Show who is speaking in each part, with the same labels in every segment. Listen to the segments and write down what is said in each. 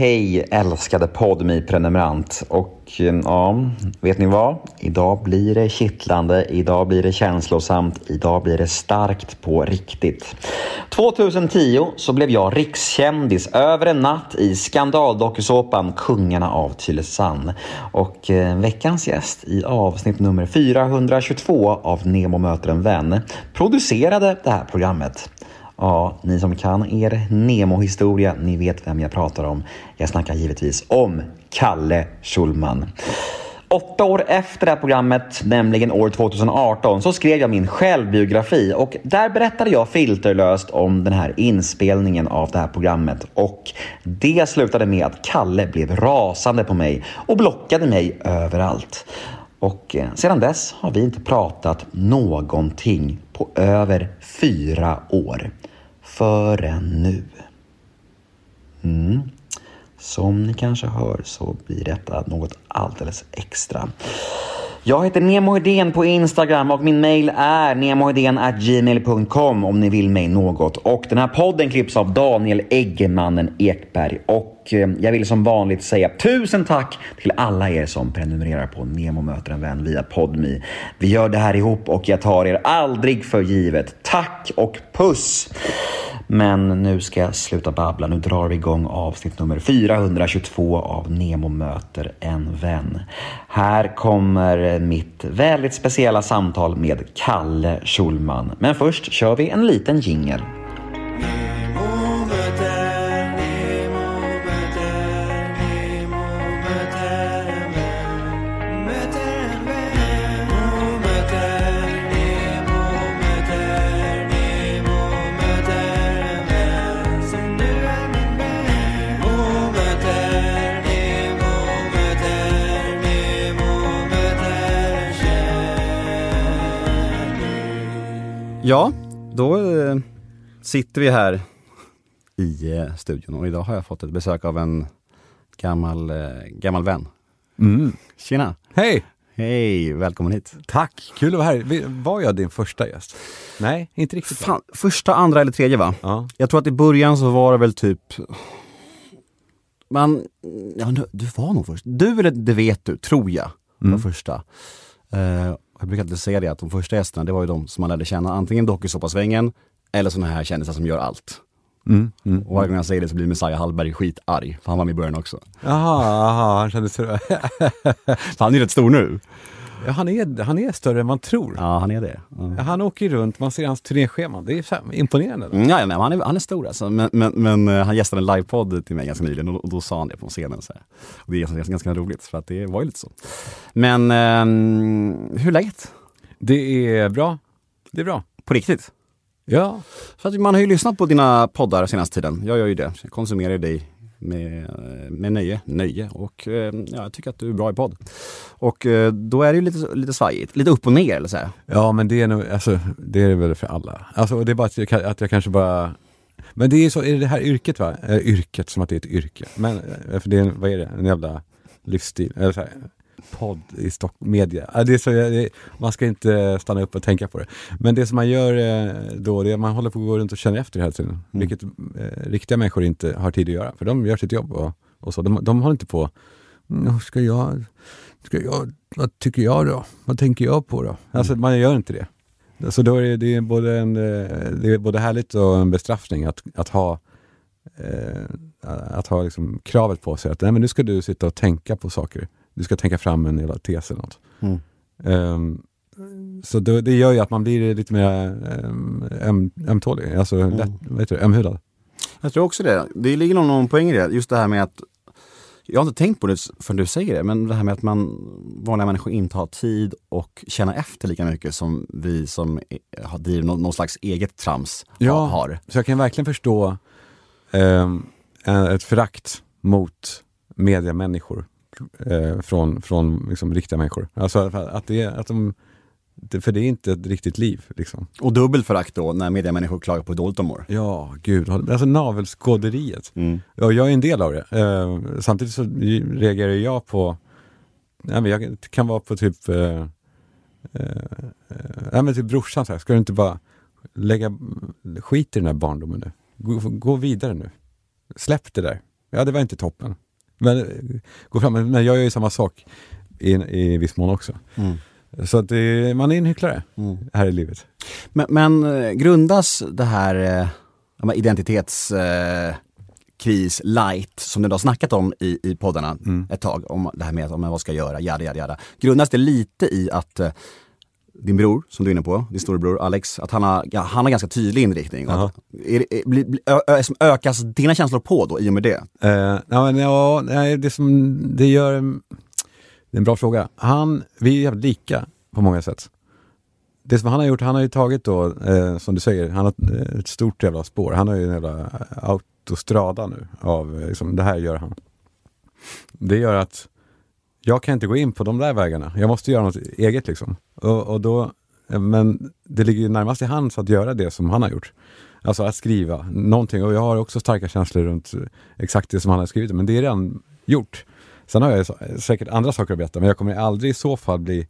Speaker 1: Hej älskade podmi prenumerant och eh, ja, vet ni vad? Idag blir det kittlande, idag blir det känslosamt, idag blir det starkt på riktigt. 2010 så blev jag rikskändis över en natt i skandaldokusåpan Kungarna av Tylösand. Och eh, veckans gäst i avsnitt nummer 422 av Nemo möter en vän producerade det här programmet. Ja, ni som kan er Nemo-historia, ni vet vem jag pratar om. Jag snackar givetvis om Kalle Schulman. Åtta år efter det här programmet, nämligen år 2018, så skrev jag min självbiografi och där berättade jag filterlöst om den här inspelningen av det här programmet och det slutade med att Kalle blev rasande på mig och blockade mig överallt. Och eh, sedan dess har vi inte pratat någonting på över fyra år. Förrän nu. Mm. Som ni kanske hör så blir detta något alldeles extra. Jag heter Nemo Hedén på Instagram och min mail är gmail.com om ni vill mig något. Och den här podden klipps av Daniel Eggemannen Ekberg. Och eh, jag vill som vanligt säga tusen tack till alla er som prenumererar på Nemo möter en vän via Podmi. Vi gör det här ihop och jag tar er aldrig för givet. Tack och puss! Men nu ska jag sluta babbla. Nu drar vi igång avsnitt nummer 422 av Nemo möter en vän. Här kommer mitt väldigt speciella samtal med Kalle Schulman. Men först kör vi en liten jingel.
Speaker 2: Ja, då eh, sitter vi här i eh, studion och idag har jag fått ett besök av en gammal, eh, gammal vän.
Speaker 3: Mm.
Speaker 2: Tjena!
Speaker 3: Hej!
Speaker 2: Hej, välkommen hit!
Speaker 3: Tack, kul att vara här. Var jag din första gäst? Nej, inte riktigt.
Speaker 2: Fan, första, andra eller tredje va?
Speaker 3: Ja.
Speaker 2: Jag tror att i början så var det väl typ man, ja, du, du var nog först. Du eller det vet du, tror jag, var
Speaker 3: Mm.
Speaker 2: första. Eh, jag brukar alltid säga det att de första gästerna, det var ju de som man lärde känna antingen dokusåpasvängen eller såna här kändisar som gör allt.
Speaker 3: Mm. Mm.
Speaker 2: Och varje gång jag säger det så blir Messiah Hallberg skitarg, för han var med i början också.
Speaker 3: Jaha, aha, han kände sig...
Speaker 2: För han är ju rätt stor nu.
Speaker 3: Ja, han, är, han är större än man tror.
Speaker 2: Ja, han är det. Ja.
Speaker 3: Han åker ju runt, man ser hans turnéscheman. Det är fan imponerande.
Speaker 2: Mm, ja, han, är, han är stor alltså. Men, men, men eh, han gästade en livepodd till mig ganska nyligen och, då sa han det på scenen. Så här. Och det är ganska, ganska roligt för att det var ju lite så. Men ehm, hur är läget?
Speaker 3: Det är bra. Det är bra.
Speaker 2: På riktigt?
Speaker 3: Ja.
Speaker 2: För att man har ju lyssnat på dina poddar senaste tiden. Jag gör ju det. Jag konsumerar dig med, med nöje. nöje. Och eh, ja, jag tycker att du är bra i podd. Och eh, då är det ju lite, lite svajigt. Lite upp och ner eller så här.
Speaker 3: Ja, men det är nog, alltså, det är väl för alla. Alltså, det är bara att jag, att jag kanske bara... Men det är så, är det det här yrket va? Eh, yrket, som att det är ett yrke. Men, eh, för det är, vad är det? En jävla livsstil. Eller så här, podd i Stock media. Det är så, det, man ska inte stanna upp och tänka på det. Men det som man gör eh, då, det är att man håller på att gå runt och känna efter hela tiden. Vilket eh, riktiga människor inte har tid att göra. För de gör sitt jobb och, och så. De, de håller inte på, "Mm, ska jag, ska jag, vad tycker jag då? Vad tänker jag på då? Alltså man gör inte det. Så då är det, det är både, en, eh, det är både härligt och en bestraffning att, att ha, eh, att ha liksom kravet på sig att nej, men nu ska du sitta och tänka på saker. Du ska tänka fram en jävla tes eller något.
Speaker 2: Mm.
Speaker 3: Ehm, så då, det gör ju att man blir lite mer um, öm, ömtålig, alltså lätt, vad heter det, ömhudad.
Speaker 2: Jag tror också det. Det ligger nog någon poäng i det. Just det här med att jag har inte tänkt på det förrän du säger det, men det här med att man, vanliga människor inte har tid och känna efter lika mycket som vi som har driver någon, någon slags eget trams
Speaker 3: Ja.
Speaker 2: har.
Speaker 3: Så jag kan verkligen förstå en- ett förakt mot mediamänniskor eh, från, från liksom riktiga människor. Alltså att, det, att de det, för det är inte ett riktigt liv liksom.
Speaker 2: Och dubbelt förakt då när mediamänniskor klagar på hur dåligt de mår.
Speaker 3: Ja, gud. Alltså navelskåderiet.
Speaker 2: Mm.
Speaker 3: Ja, jag är en del av det. Eh, samtidigt så reagerar jag på, nej, men jag kan vara på typ, eh, eh, nej, men typ brorsan så här, ska du inte bara lägga skit i den här barndomen nu? Gå, gå vidare nu. Släpp det där. Ja, det var inte toppen. Men, eh, gå fram, men jag gör ju samma sak i, i viss mån också.
Speaker 2: Mm.
Speaker 3: Så att det, man är en hycklare
Speaker 2: Mm.
Speaker 3: här i livet.
Speaker 2: Men, men eh, grundas det här eh, identitetskris eh, kris light som du har snackat om i, i poddarna
Speaker 3: Mm.
Speaker 2: ett tag, om det här med om, vad ska jag göra, jada, jada, jada. Grundas det lite i att eh, din bror, som du är inne på, din storebror Alex, att han har, ja, han har ganska tydlig inriktning. Att, är, är, bli- bli- ö, ö, ökas dina känslor på då i och med det?
Speaker 3: Uh, ja, ja, det som det gör, det är en bra fråga. Han, vi är jävligt lika på många sätt. Det som han har gjort, han har ju tagit då, eh, som du säger, han har ett, ett stort jävla spår. Han har ju en jävla autostrada nu av, eh, liksom, det här gör han. Det gör att jag kan inte gå in på de där vägarna. Jag måste göra något eget liksom. Och, och då, men det ligger ju närmast i hands att göra det som han har gjort. Alltså att skriva någonting. Och jag har också starka känslor runt exakt det som han har skrivit. Men det är redan gjort. Sen har jag säkert andra saker att berätta. Men jag kommer aldrig i så fall bli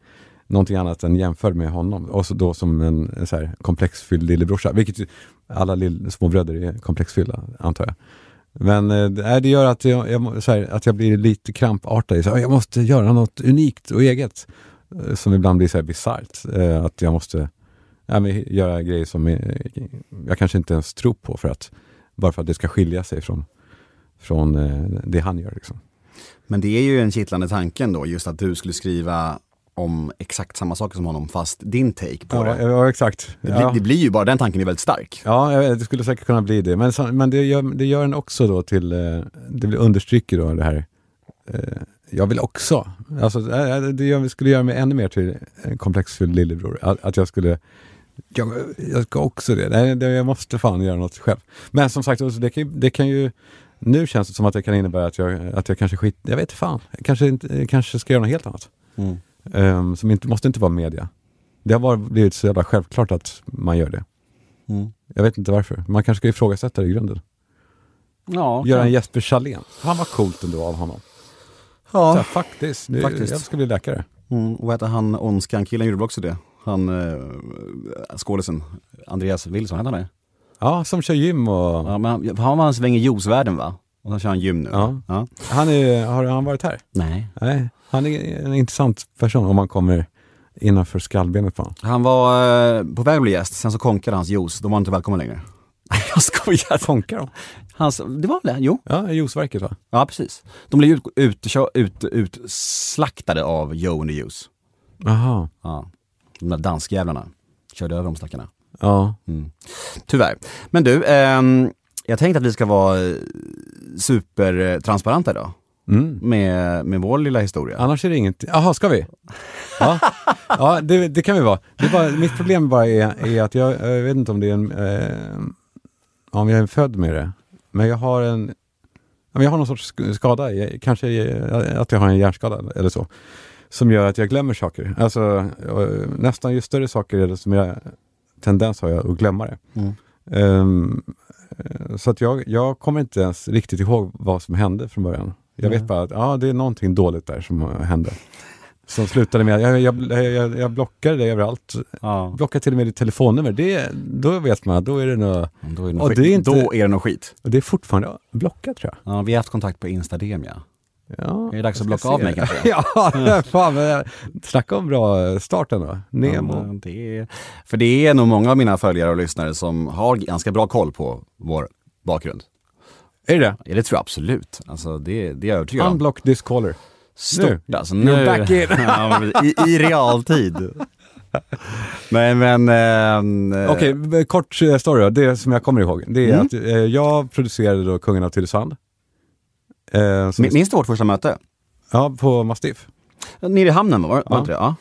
Speaker 3: någonting annat än jämförd med honom. Och så då som en, en så här komplexfylld lillebrorsa. Vilket alla lill, småbröder är komplexfyllda, antar jag. Men äh, det- gör att jag, jag, så här, att jag blir lite krampartad. Så, här, jag måste göra något unikt och eget. Eh, som ibland blir så här bisarrt. Äh, att jag måste äh, men, göra grejer som är, jag kanske inte ens tror på. för att Bara för att det ska skilja sig från, från det han gör. Liksom.
Speaker 2: Men det är ju en kittlande tanken då, just att du skulle skriva om exakt samma saker som honom fast din take på
Speaker 3: Ja,
Speaker 2: det.
Speaker 3: ja, exakt.
Speaker 2: Det, blir,
Speaker 3: Ja.
Speaker 2: det blir ju bara, den tanken är väldigt stark.
Speaker 3: Ja, det skulle säkert kunna bli det. Men, men det, gör, det gör en också då till, eh, det understryker då det här, eh, jag vill också. Alltså, eh, det skulle göra mig ännu mer till en komplexfylld lillebror. Att, att jag skulle, jag, jag ska också det. Nej, det. Jag måste fan göra något själv. Men som sagt, alltså, det kan, ju- det kan ju, nu känns det som att det kan innebära att jag, att jag kanske skit, jag vet fan, jag kanske, inte, kanske ska göra något helt annat.
Speaker 2: Mm.
Speaker 3: Um, som inte, måste inte vara media. Det har bara blivit så jävla självklart att man gör det.
Speaker 2: Mm.
Speaker 3: Jag vet inte varför. Man kanske ska ifrågasätta det i grunden.
Speaker 2: Ja,
Speaker 3: Göra en Jesper Chalén. Han var coolt ändå av honom.
Speaker 2: ja.
Speaker 3: Här, faktiskt. Nu,
Speaker 2: Faktiskt.
Speaker 3: Jag ska bli läkare.
Speaker 2: Mm, och vad heter han, Ondskan-killen gjorde väl också det? Han, eh, skådisen, Andreas Wilson, hette han det?
Speaker 3: Ja, som kör gym och...
Speaker 2: Ja, men han, han var en sväng i juicevärlden va? Och så kör han gym nu.
Speaker 3: Ja. Han är, har han varit här?
Speaker 2: Nej.
Speaker 3: Nej. Han är en intressant person om man kommer innanför skallbenet på honom.
Speaker 2: Han var eh, på väg att bli gäst, sen så konkade hans juice, då var inte välkommen längre. Nej, jag skojar.
Speaker 3: Konkar de?
Speaker 2: Hans, det var väl det? Jo.
Speaker 3: Ja, juiceverket va?
Speaker 2: Ja, precis. De blev ut, ut, ut, ut, utslaktade av Joe and the Juice.
Speaker 3: Jaha.
Speaker 2: Ja. De där danskjävlarna körde över de stackarna.
Speaker 3: Ja.
Speaker 2: Mm. Tyvärr. Men du, ehm, jag tänkte att vi ska vara eh, supertransparenta idag
Speaker 3: Mm.
Speaker 2: med, med vår lilla historia.
Speaker 3: Annars är det inget. Jaha, ska vi? Ja, ja det, det kan vi vara. Det bara. Mitt problem bara är, är att jag, jag vet inte om det är en, eh, om jag är född med det. Men jag har en, jag har någon sorts sk- skada, kanske att jag har en hjärnskada eller så. Som gör att jag glömmer saker. Alltså nästan ju större saker är det som jag, tendens har jag att glömma det.
Speaker 2: Mm.
Speaker 3: Eh, så att jag, jag kommer inte ens riktigt ihåg vad som hände från början. Jag vet bara att ja, det är någonting dåligt där som hände. Som slutade med att jag, jag, jag, jag blockade det överallt.
Speaker 2: Ja.
Speaker 3: Blockade till och med ditt telefonnummer. Det, då vet man då är det nog,
Speaker 2: Då är det nog skit.
Speaker 3: det är inte-
Speaker 2: Då är det nog skit.
Speaker 3: det är fortfarande blockat tror jag.
Speaker 2: Ja, vi har haft kontakt på Instademia.
Speaker 3: Ja,
Speaker 2: Är det dags att blocka av mig
Speaker 3: det.
Speaker 2: kanske?
Speaker 3: ja, fan, men, snacka om bra start ändå. Nemo.
Speaker 2: Ja, det är, för det är nog många av mina följare och lyssnare som har ganska bra koll på vår bakgrund.
Speaker 3: Är det det?
Speaker 2: Ja, det tror jag absolut. Alltså det, det är jag övertygad om.
Speaker 3: Unblock this caller.
Speaker 2: Stort
Speaker 3: Nu.
Speaker 2: alltså.
Speaker 3: You're
Speaker 2: Nu,
Speaker 3: back in.
Speaker 2: ja, i, I realtid. Nej men... ehm, eh,
Speaker 3: Okej, b- kort eh, story då. Det som jag kommer ihåg. Det är
Speaker 2: Mm.
Speaker 3: att eh, jag producerade då Kungen av Tylösand. Eh,
Speaker 2: min- Minns du vårt första möte?
Speaker 3: ja, på Mastiff.
Speaker 2: Nere i hamnen var, var
Speaker 3: Ja.
Speaker 2: det? Ja,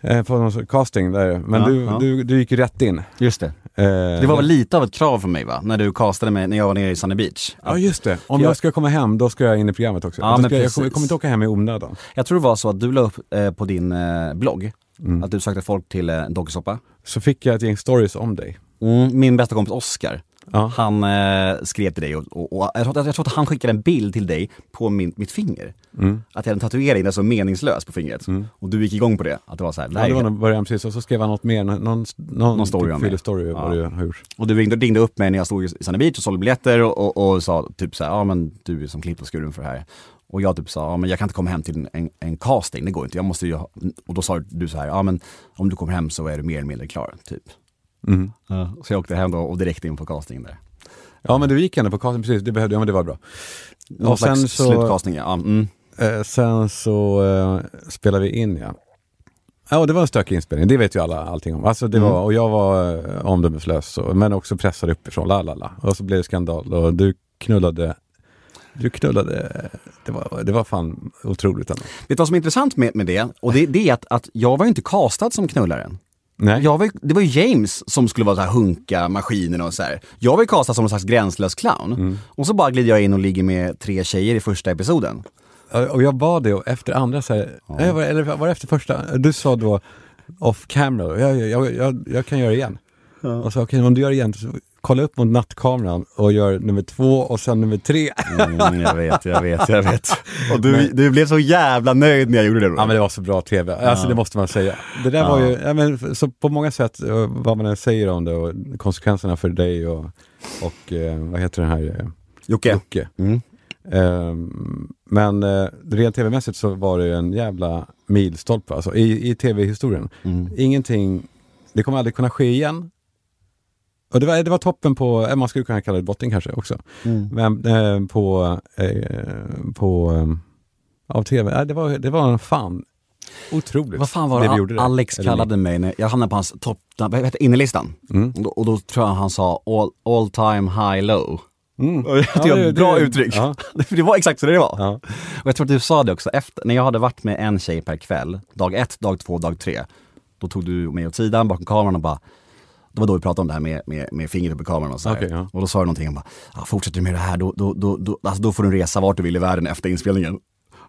Speaker 3: Eh, på någon casting där. Men
Speaker 2: Ja,
Speaker 3: du,
Speaker 2: ja.
Speaker 3: Du, du gick ju rätt in.
Speaker 2: just det.
Speaker 3: Eh,
Speaker 2: Det var väl lite av ett krav för mig va? När du castade mig när jag var nere i Sunny Beach.
Speaker 3: Ja just det, om
Speaker 2: Jag-
Speaker 3: jag ska komma hem då ska jag in i programmet också.
Speaker 2: Ja, men
Speaker 3: jag, jag, kommer, jag kommer inte åka hem i onödan.
Speaker 2: Jag tror det var så att du la upp eh, på din eh, blogg
Speaker 3: Mm.
Speaker 2: Att du sökte folk till eh, dokusåpa.
Speaker 3: Så fick jag ett gäng stories om dig.
Speaker 2: Mm, min bästa kompis Oscar,
Speaker 3: Ja.
Speaker 2: han eh, skrev till dig och, och, och jag, tror att, jag tror att han skickade en bild till dig på min, mitt finger.
Speaker 3: Mm.
Speaker 2: Att jag hade en tatuering där så meningslös på fingret. Och du gick igång på det. Att det var så här,
Speaker 3: Ja, det var nog början precis och så skrev han något mer, någon, någon, någon
Speaker 2: story
Speaker 3: typ
Speaker 2: det.
Speaker 3: story
Speaker 2: Ja.
Speaker 3: vad du har gjort.
Speaker 2: Och du ringde, ringde upp mig när jag stod i Sunny Beach och sålde biljetter och, och, och sa typ så här, ja men du är som klippt och skuren för det här. Och jag typ sa, ja men jag kan inte komma hem till en, en, casting, det går inte. Jag måste ju ha, och då sa du så här, ja men om du kommer hem så är du mer eller mindre klar, typ.
Speaker 3: Mm.
Speaker 2: Så jag åkte hem då och direkt in på castingen där.
Speaker 3: Ja men du gick ändå på casting, precis, det behövde jag, men det var bra.
Speaker 2: Någon
Speaker 3: Och sen
Speaker 2: slags
Speaker 3: så-
Speaker 2: slutcasting, ja. Mm.
Speaker 3: Eh, sen så eh, spelade vi in ja. Ja, det var en stökig inspelning, det vet ju alla allting om. Alltså det
Speaker 2: Mm.
Speaker 3: var, och jag var eh, omdömeslös, och- men också pressad uppifrån, la la la. Och så blev det skandal och du knullade, du knullade, det var, det var fan otroligt ändå.
Speaker 2: Vet du vad som är intressant med, med det? Och det, det är att, att jag var inte castad som knullaren.
Speaker 3: Nej,
Speaker 2: Jag var, ju- det var ju James som skulle vara så här hunka maskinen och så här. Jag var ju castad som någon slags gränslös clown.
Speaker 3: Mm.
Speaker 2: Och så bara glider jag in och ligger med tre tjejer i första episoden.
Speaker 3: och jag bad det och efter andra så här, nej, var, eller var det efter första? Du sa då off camera, jag, jag, jag, jag kan göra det igen. Och så okej, om du gör det igen, så kolla upp mot nattkameran och gör nummer två och sen nummer tre.
Speaker 2: Mm, jag vet, jag vet, jag vet. Och du, du blev så jävla nöjd när jag gjorde det då.
Speaker 3: Ja men det var så bra tv, alltså det måste man säga. Det där var ju, ja, men, så på många sätt, eh, vad man än säger om det och konsekvenserna för dig och, och eh, vad heter den här, eh,
Speaker 2: Jocke.
Speaker 3: Jocke.
Speaker 2: Mm.
Speaker 3: Ehm, men eh, rent tv-mässigt så var det ju en jävla milstolpe alltså, i, i tv-historien.
Speaker 2: Mm.
Speaker 3: Ingenting, det kommer aldrig kunna ske igen. Och det var, det var toppen på, eh, man skulle kunna kalla det botten kanske också.
Speaker 2: Mm.
Speaker 3: Men eh, på, eh, på eh, av tv, eh, det var, det var fan otroligt.
Speaker 2: Vad fan var
Speaker 3: det
Speaker 2: det. Alex
Speaker 3: Eller
Speaker 2: kallade mig när jag hamnade på hans topp, vad heter innerlistan?
Speaker 3: Mm.
Speaker 2: Och, då, och då tror jag han sa all, all time high low.
Speaker 3: Mm.
Speaker 2: Och jag tycker
Speaker 3: Ja,
Speaker 2: det var
Speaker 3: det-
Speaker 2: ett bra
Speaker 3: det-
Speaker 2: uttryck.
Speaker 3: ja.
Speaker 2: För det var exakt så det var.
Speaker 3: Ja.
Speaker 2: Och jag tror att du sa det också, efter, när jag hade varit med en tjej per kväll, dag ett, dag två, dag tre, då tog du mig åt sidan bakom kameran och bara det var då vi pratade om det här med, med, med fingret uppe i kameran och så.
Speaker 3: Okej, ja.
Speaker 2: Och då sa du någonting om bara, ah, fortsätter du med det här då, då, då, då, alltså, då får du resa vart du vill i världen efter inspelningen.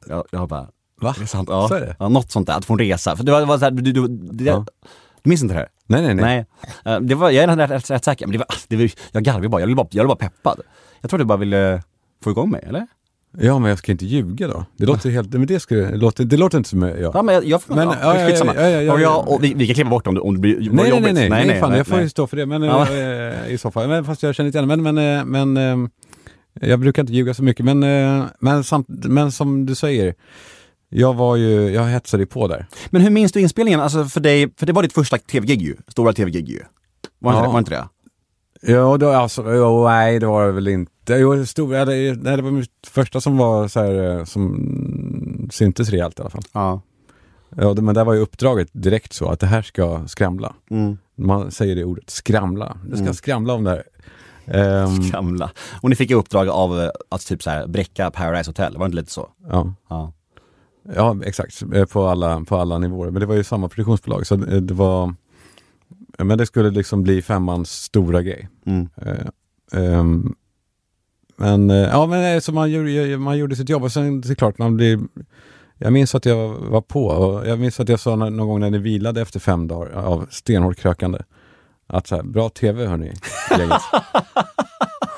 Speaker 2: Jag, jag bara,
Speaker 3: Va?
Speaker 2: är det sant? Ja.
Speaker 3: Så är det?
Speaker 2: ja, något sånt där, att få en resa. För det var, det var så här, du, du, det,
Speaker 3: Ja.
Speaker 2: du minns inte det här?
Speaker 3: Nej, nej, nej.
Speaker 2: Nej, Eh, det var, jag är rätt, rätt, rätt säker, men det var, det var, jag garvade bara, jag ville bara, jag bara peppad. Jag tror du bara ville få igång mig, eller?
Speaker 3: Ja, men jag ska inte ljuga då. Det låter helt, men det, skulle, det, låter, det låter inte som jag.
Speaker 2: Ja men jag, jag
Speaker 3: Men,
Speaker 2: ja,
Speaker 3: ja, ja, ja, ja,
Speaker 2: och
Speaker 3: ja.
Speaker 2: jag, och vi, vi kan klippa bort om det, om det blir
Speaker 3: Nej, nej,
Speaker 2: jobbigt.
Speaker 3: nej, nej, nej, fan, jag får
Speaker 2: nej.
Speaker 3: ju stå för det, men
Speaker 2: Ja.
Speaker 3: eh, i så fall. Men, fast jag känner inte igen men, men, eh, men eh, jag brukar inte ljuga så mycket. Men, men, samt, men som du säger, jag var ju, jag hetsade på där.
Speaker 2: Men hur minns du inspelningen? Alltså för dig, för det var ditt första tv-gig ju, stora tv-gig ju. Var inte,
Speaker 3: Ja.
Speaker 2: det, var inte det?
Speaker 3: Ja, då, alltså, jo, nej det var det väl inte. Jo, det, stod, ja, det, nej, det var mitt första som var så här, eh, som syntes rejält i alla fall.
Speaker 2: Ja.
Speaker 3: Ja, det- men där var ju uppdraget direkt så att det här ska skramla.
Speaker 2: Mm.
Speaker 3: Man säger det ordet, skramla. Det ska skramla om det här. Ehm,
Speaker 2: Gamla. Och ni fick i uppdrag av eh, att typ så här bräcka Paradise Hotel, var det inte lite så?
Speaker 3: ja.
Speaker 2: Ja.
Speaker 3: Ja, exakt. Eh, På alla, på alla nivåer. Men det var ju samma produktionsbolag. Så det det var... Men det skulle liksom bli femmans stora grej.
Speaker 2: Mm.
Speaker 3: Eh, ehm, men, eh, ja, men eh, så man gjorde, man gjorde sitt jobb och sen det är klart man blir... Jag minns att jag var på och jag minns att jag sa nå- någon gång när ni vilade efter fem dagar av stenhårt krökande. Att så här, bra tv hörni.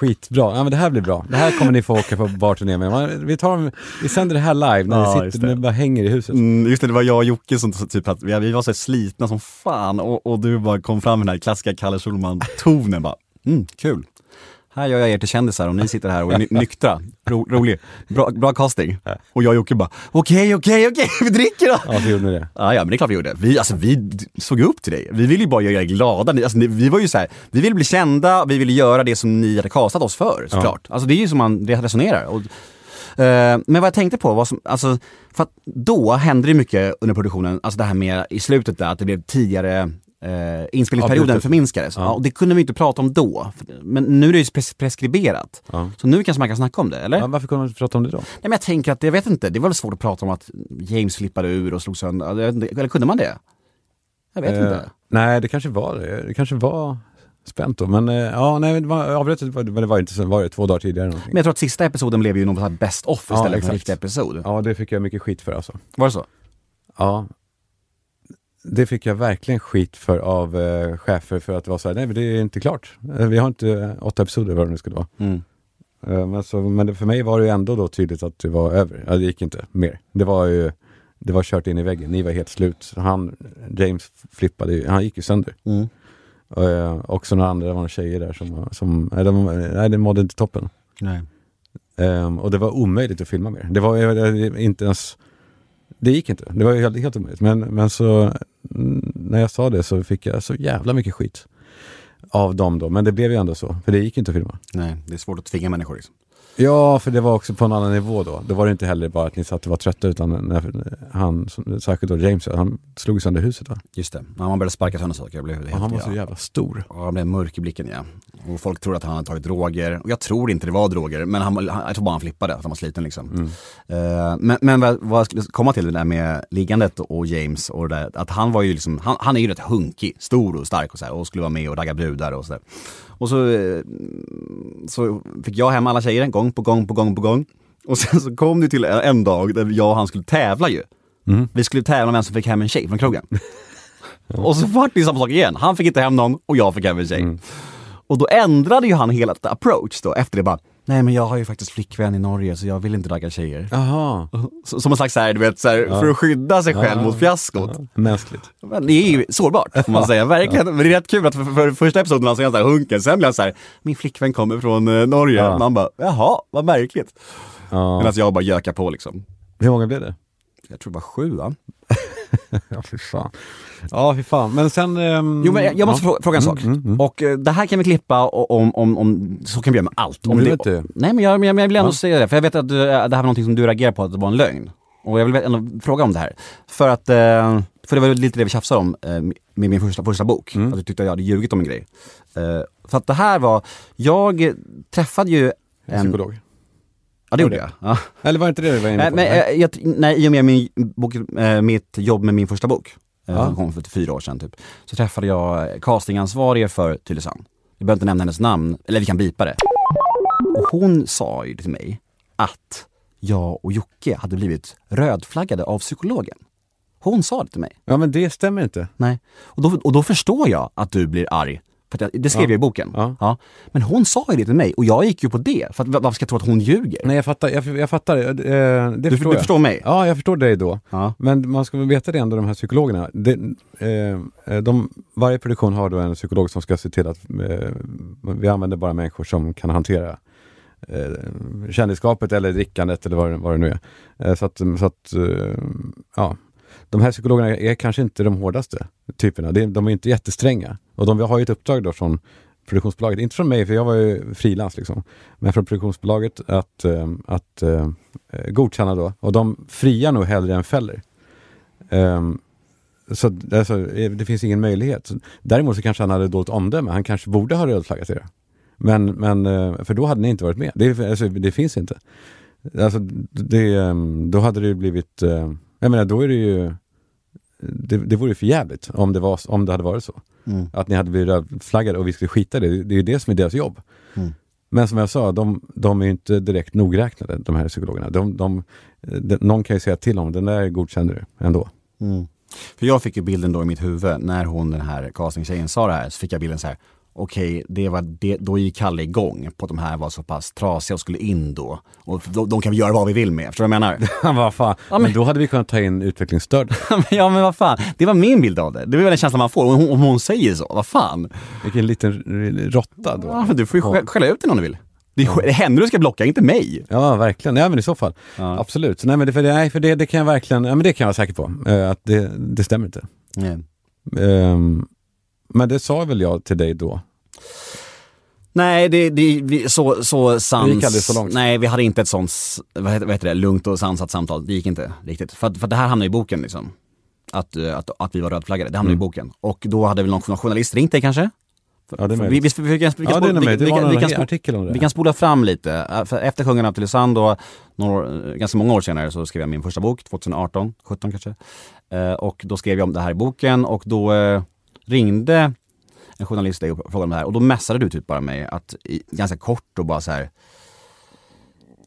Speaker 3: Skitbra, ja men det här blir bra. Det här kommer ni få åka på barturné med. Man, vi, tar, vi sänder det här live när
Speaker 2: Ja,
Speaker 3: ni sitter, ni bara hänger i huset.
Speaker 2: Mm, just det, det var jag och Jocke som typ att vi, vi var så slitna som fan och, och du bara kom fram med den här klassiska Kalle Schulman-tonen bara, mm, kul. Här gör jag er till kändisar och ni sitter här och är ny- nyktra. Ro, rolig. Bra, bra casting. Och jag och Jocke bara, okej, okej, okej, vi dricker då!
Speaker 3: Ja, så gjorde det.
Speaker 2: Ja, ja, men det är klart vi gjorde. Vi, alltså, vi såg upp till dig. Vi ville ju bara göra er glada. Alltså, vi var ju så här, vi ville bli kända, vi ville göra det som ni hade kastat oss för, såklart. Alltså det är ju som man det resonerar. Och, eh, men vad jag tänkte på var som, alltså, för att då hände det mycket under produktionen, alltså det här med i slutet där, att det blev tidigare eh, inspelningsperioden förminskades. Ja. och det kunde vi inte prata om då. Men nu är det ju pres- preskriberat.
Speaker 3: Ja.
Speaker 2: Så nu kanske man kan snacka om det, eller?
Speaker 3: Ja, varför kunde man inte prata om det då?
Speaker 2: Nej men jag tänker att, jag vet inte, det var väl svårt att prata om att James flippade ur och slog sönder, eller kunde man det? Jag vet
Speaker 3: Eh,
Speaker 2: inte.
Speaker 3: Nej, det kanske var det. Det kanske var spänt då. Men eh, ja, nej, det var, det var inte så, var det två dagar tidigare någonting.
Speaker 2: Men jag tror att sista episoden blev ju någon best off istället för en riktig episod.
Speaker 3: Ja, det fick jag mycket skit för alltså.
Speaker 2: Var det så?
Speaker 3: Ja. Det fick jag verkligen skit för av eh, chefer för att det var så här, nej men det är inte klart. Eh, vi har inte eh, åtta episoder vad det nu skulle vara.
Speaker 2: Mm.
Speaker 3: Eh, men, så, men det, för mig var det ju ändå då tydligt att det var över. Ja, det gick inte mer. Det var ju, det var kört in i väggen. Ni var helt slut. Han, James flippade han gick ju sönder.
Speaker 2: Mm.
Speaker 3: Och, eh, också några andra, det var några tjejer där som, som nej, de, nej, det mådde inte toppen.
Speaker 2: Nej.
Speaker 3: Ehm, och det var omöjligt att filma mer. Det var ju inte ens, det gick inte. Det var helt, helt omöjligt. Men, men så, mm, när jag sa det så fick jag så jävla mycket skit av dem då. Men det blev ju ändå så, för det gick inte att filma.
Speaker 2: Nej, det är svårt att tvinga människor liksom.
Speaker 3: Ja, för det var också på en annan nivå då. Då var det inte heller bara att ni satt och var trötta utan när han, särskilt då James, han slog sönder huset va?
Speaker 2: Just det, ja, man började sparka sönder saker. Jag blev helt,
Speaker 3: han var så jävla stor.
Speaker 2: Ja, han blev mörk i blicken ja. Och folk trodde att han hade tagit droger. Och jag tror inte det var droger, men han, han, jag tror bara han flippade, att han var sliten liksom.
Speaker 3: Mm.
Speaker 2: Eh, men men vad, vad jag skulle komma till det där med liggandet och James och det där, att han var ju liksom, han, han är ju rätt hunkig, stor och stark och så här, och skulle vara med och ragga brudar och sådär. Och så, eh, så fick jag hem alla tjejer, gång på gång på gång på gång. Och sen så kom det till en dag där jag och han skulle tävla ju.
Speaker 3: Mm.
Speaker 2: Vi skulle tävla om vem som fick hem en tjej från krogen. Och så vart det samma sak igen. Han fick inte hem någon och jag fick hem en tjej. Och då ändrade ju han hela approach då efter det bara, nej men jag har ju faktiskt flickvän i Norge så jag vill inte ragga tjejer.
Speaker 3: Jaha,
Speaker 2: Så, som en slags såhär, du vet, såhär, för att skydda sig själv mot fiaskot.
Speaker 3: mänskligt.
Speaker 2: Men det är ju sårbart får man säga, verkligen. Men det är rätt kul att för, för första episoden så är han såhär hunken, sen blir han såhär, min flickvän kommer från eh, Norge.
Speaker 3: Ja.
Speaker 2: Man bara, jaha, vad märkligt.
Speaker 3: Ja.
Speaker 2: Medan jag bara gökar på liksom.
Speaker 3: Hur många blev det?
Speaker 2: Jag tror det var sju va?
Speaker 3: Ja, fy fan. Ja, fy fan. Men sen... ehm,
Speaker 2: Jo men jag, jag måste
Speaker 3: ja.
Speaker 2: frå- fråga en sak.
Speaker 3: Mm, mm, mm.
Speaker 2: Och eh, det här kan vi klippa om, om, om, så kan vi göra med allt. Om det,
Speaker 3: du.
Speaker 2: Nej men jag, men jag vill ändå
Speaker 3: Ja.
Speaker 2: säga det, för jag vet att du, det här var någonting som du reagerade på att det var en lögn. Och jag vill ändå fråga om det här. För att, eh, för det var lite det vi tjafsade om eh, med min första, första bok.
Speaker 3: Mm.
Speaker 2: Att du tyckte att jag hade ljugit om en grej. Eh, För att det här var, jag träffade ju
Speaker 3: En
Speaker 2: en...
Speaker 3: psykolog.
Speaker 2: Ja det gjorde jag.
Speaker 3: det?
Speaker 2: Ja.
Speaker 3: Eller var inte det du var inne
Speaker 2: Nej,
Speaker 3: på?
Speaker 2: men, eh, jag, nej, i och med min bok, eh, mitt jobb med min första bok, eh,
Speaker 3: Ja.
Speaker 2: som kom för fyra år sedan typ, så träffade jag castingansvarige för Tylösand. Vi behöver inte nämna hennes namn, eller vi kan bipa det. Och hon sa ju till mig att jag och Jocke hade blivit rödflaggade av psykologen. Hon sa det till mig.
Speaker 3: Ja, men det stämmer inte.
Speaker 2: Nej. Och då, och då förstår jag att du blir arg. För det skrev
Speaker 3: Ja.
Speaker 2: jag i boken.
Speaker 3: Ja.
Speaker 2: Men hon sa ju det till mig och jag gick ju på det. För att, varför ska jag tro att hon ljuger?
Speaker 3: Nej, jag fattar. Jag, jag fattar. eh, Det,
Speaker 2: du,
Speaker 3: förstår
Speaker 2: du
Speaker 3: jag.
Speaker 2: förstår mig?
Speaker 3: Ja, jag förstår dig då.
Speaker 2: Ja.
Speaker 3: Men man ska väl veta det ändå, de här psykologerna. Det, eh, de, varje produktion har då en psykolog som ska se till att eh, vi använder bara människor som kan hantera eh, kändisskapet eller drickandet eller vad, det- vad det nu är. Eh, så att, så att eh, ja. De här psykologerna är kanske inte de hårdaste typerna. De är inte jättestränga. Och de har ju ett uppdrag då från produktionsbolaget, inte från mig för jag var ju frilans liksom, men från produktionsbolaget att, eh, att eh, godkänna då. Och de friar nog hellre än fäller. Ehm, så alltså, eh, det finns ingen möjlighet. Däremot så kanske han hade dåligt omdöme. Han kanske borde ha rödflaggat er. Men, men, eh, för då hade ni inte varit med. Det, alltså, det finns inte. Alltså, det, ehm, då hade det ju blivit, eh, jag menar då är det ju, det, det vore ju för jävligt om det, var, om det hade varit så.
Speaker 2: Mm.
Speaker 3: Att ni hade blivit rödflaggade och vi skulle skita i det. Det är ju det som är deras jobb.
Speaker 2: Mm.
Speaker 3: Men som jag sa, de, de är ju inte direkt nogräknade, de här psykologerna. De, de, de, någon kan ju säga till om den där godkänner du ändå.
Speaker 2: Mm. För jag fick ju bilden då i mitt huvud när hon den här castingtjejen sa det här så fick jag bilden så här. Okej, var det, då gick Kalle igång på att de här var så pass trasiga och skulle in då. Och de, de kan vi göra vad vi vill med, förstår du vad jag menar?
Speaker 3: vad fan.
Speaker 2: Ja, men-
Speaker 3: men då hade vi kunnat ta in utvecklingsstörd.
Speaker 2: ja men vad fan, det var min bild av det. Det är väl den känslan man får om hon, om hon säger så, vad fan.
Speaker 3: Vilken liten råtta då.
Speaker 2: Ja, men du får ju skä- skälla ut den om du vill. Det är, ja. henne du ska blocka, inte mig.
Speaker 3: Ja, verkligen. Ja, men i så fall.
Speaker 2: Ja.
Speaker 3: Absolut. Så Nej, men det, för det, nej, för det, det kan jag verkligen, ja, men det kan jag vara säker på. eh, att det, det stämmer inte. Ehm, men det sa väl jag till dig då?
Speaker 2: Nej, det, det, vi, så, så sans...
Speaker 3: Det gick aldrig så långt.
Speaker 2: Nej, vi hade inte ett sånt, vad heter, vad heter det, lugnt och sansat samtal. Det gick inte riktigt. För, för det här hamnade i boken liksom. Att, eh, att, att vi var rödflaggade, det hamnade
Speaker 3: Mm.
Speaker 2: i boken. Och då hade väl någon journalist ringt dig kanske?
Speaker 3: Ja, det är möjligt.
Speaker 2: vi, vi, vi, kan, vi, kan
Speaker 3: Ja, det är
Speaker 2: spola-
Speaker 3: nog
Speaker 2: vi,
Speaker 3: möjligt. Det
Speaker 2: vi,
Speaker 3: var
Speaker 2: kan-
Speaker 3: någon
Speaker 2: vi, kan spo-
Speaker 3: artikel om det.
Speaker 2: vi kan spola fram lite. Eh, efter Kungen av Tylösand då, några, år- ganska många år senare så skrev jag min första bok, 2018, 17 kanske. Eh, och då skrev jag om det här i boken och då eh, ringde en journalist dig och frågade om det här och då messade du typ bara mig att, ganska kort och bara så här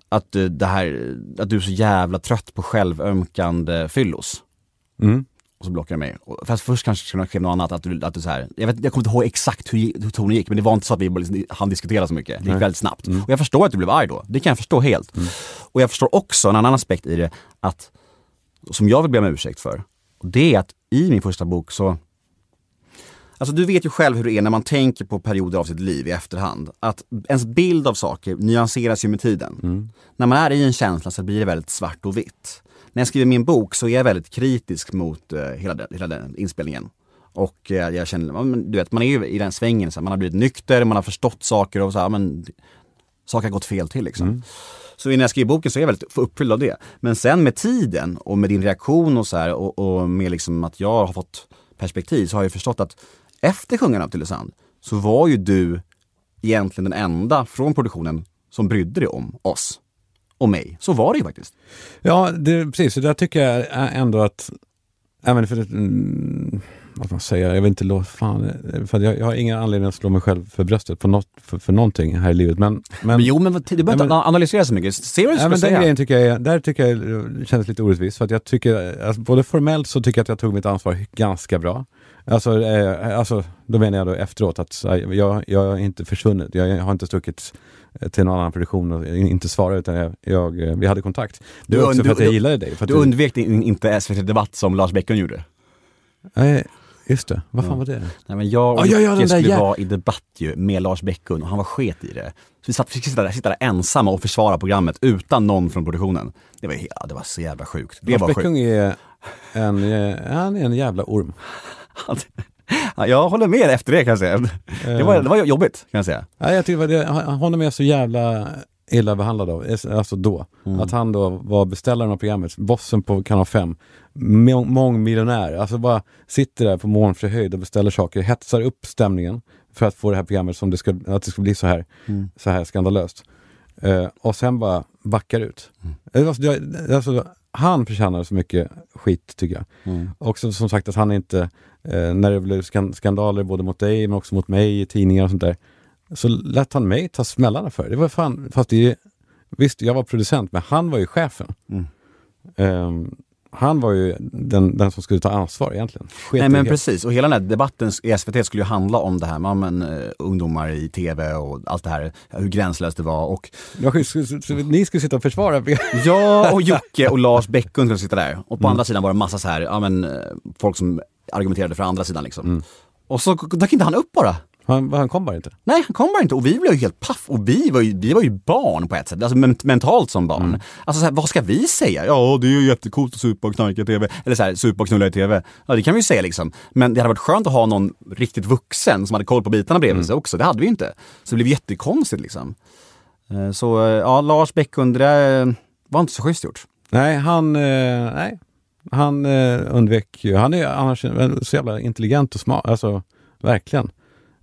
Speaker 2: att det här, att du är så jävla trött på självömkande fyllos.
Speaker 3: Mm.
Speaker 2: Och så blockar du mig. Fast först kanske det skrev något annat, att du, att du så här, jag, vet, jag kommer inte ihåg exakt hur, hur tonen gick, men det var inte så att vi liksom, hann diskutera så mycket. Det gick
Speaker 3: Nej.
Speaker 2: väldigt snabbt. Och jag förstår att du blev arg då, det kan jag förstå helt. Och jag förstår också en annan aspekt i det, att, som jag vill be om ursäkt för. Och det är att i min första bok så Alltså du vet ju själv hur det är när man tänker på perioder av sitt liv i efterhand. Att ens bild av saker nyanseras ju med tiden. När man är i en känsla så blir det väldigt svart och vitt. När jag skriver min bok så är jag väldigt kritisk mot eh, hela, den, hela den inspelningen. Och eh, jag känner, du vet man är ju i den svängen, så här, man har blivit nykter, man har förstått saker och så här, men saker har gått fel till liksom. Så när jag skrev boken så är jag väldigt uppfylld av det. Men sen med tiden och med din reaktion och så här och, och med liksom att jag har fått perspektiv så har jag förstått att efter Kungarna av Tylösand så var ju du egentligen den enda från produktionen som brydde dig om oss. Och mig. Så var det ju faktiskt.
Speaker 3: Ja, det, precis. Så där tycker jag ändå att, även för det, mm, vad man säga, jag vill inte låta, fan, för jag, jag har ingen anledning att slå mig själv för bröstet på något, för, för någonting här i livet. Men, men,
Speaker 2: Men jo, men vad- du behöver inte
Speaker 3: men-
Speaker 2: analysera så mycket. Se vad du
Speaker 3: men den grejen tycker jag, är- där tycker jag det känns lite orättvist. För att jag tycker, alltså, både formellt så tycker jag att jag tog mitt ansvar ganska bra. Alltså, eh, alltså då menar jag då efteråt att jag, jag är inte försvunnit. Jag, har inte stuckit eh, till någon annan produktion och inte svarat utan jag, jag, eh, vi hade kontakt. Det
Speaker 2: Du
Speaker 3: var också
Speaker 2: und-
Speaker 3: för att jag
Speaker 2: du-
Speaker 3: gillade dig. Att
Speaker 2: Du undvek inte SVT Debatt som Lars Bäckström gjorde.
Speaker 3: Nej, just det. Vad fan var det?
Speaker 2: Nej men jag och
Speaker 3: Ja, ja, ja,
Speaker 2: Jocke skulle vara i debatt ju med Lars Bäckun och han var sket i det. Så vi satt, fick sitta där, sitta där ensamma och försvara programmet utan någon från produktionen. Det var, ja, det var så jävla sjukt. Det
Speaker 3: Lars. Bäckung är en, eh, han är en jävla orm.
Speaker 2: Ja, jag håller med efter det kan jag säga. Det var, det var jobbigt kan jag säga.
Speaker 3: Ja, jag tycker det, han- honom är så jävla illa behandlad av, alltså då.
Speaker 2: Mm.
Speaker 3: Att han då var beställaren av programmet, bossen på kanal 5, må- mångmiljonär, alltså bara sitter där på molnfri höjd och beställer saker, hetsar upp stämningen för att få det här programmet som det ska, att det ska bli så här,
Speaker 2: Mm.
Speaker 3: så här skandalöst. Eh, och sen bara backar ut.
Speaker 2: Mm.
Speaker 3: Det var så- jag- Alltså, han förtjänar så mycket skit tycker jag.
Speaker 2: Mm.
Speaker 3: Också som sagt att han inte, eh, när det blev skan- skandaler både mot dig men också mot mig i tidningar och sånt där, så lät han mig ta smällarna för det. Var fan, fast det visst jag var producent men han var ju chefen.
Speaker 2: Mm.
Speaker 3: Ehm, han var ju den, den som skulle ta ansvar egentligen. Sket
Speaker 2: Nej men precis, och hela den här debatten i SVT skulle ju handla om det här med men, uh, ungdomar i TV och allt det här, hur gränslöst det var och
Speaker 3: så Ni skulle sitta och försvara.
Speaker 2: Ja, och Jocke och Lars Bäckun skulle sitta där. Och på
Speaker 3: Mm.
Speaker 2: andra sidan var det massa så här, ja men eh, folk som argumenterade för andra sidan liksom.
Speaker 3: Mm.
Speaker 2: Och så dök inte han upp bara.
Speaker 3: Han, han kom bara inte.
Speaker 2: Nej, han kom bara inte och vi blev ju helt paff och vi var ju, vi var ju barn på ett sätt, alltså men, mentalt som barn.
Speaker 3: Mm.
Speaker 2: Alltså så här, vad ska vi säga? Ja, det är ju jättecoolt att supa och knarka i TV. Eller så här, supa och knulla i TV. Ja, det kan vi ju säga liksom. Men det hade varit skönt att ha någon riktigt vuxen som hade koll på bitarna bredvid
Speaker 3: Mm.
Speaker 2: sig också. Det hade vi ju inte. Så det blev jättekonstigt liksom. Eh, Så eh, ja, Lars där eh, var inte så schysst gjort.
Speaker 3: Nej, han, eh, nej. han eh, undvek ju, han är annars så jävla intelligent och smart, alltså verkligen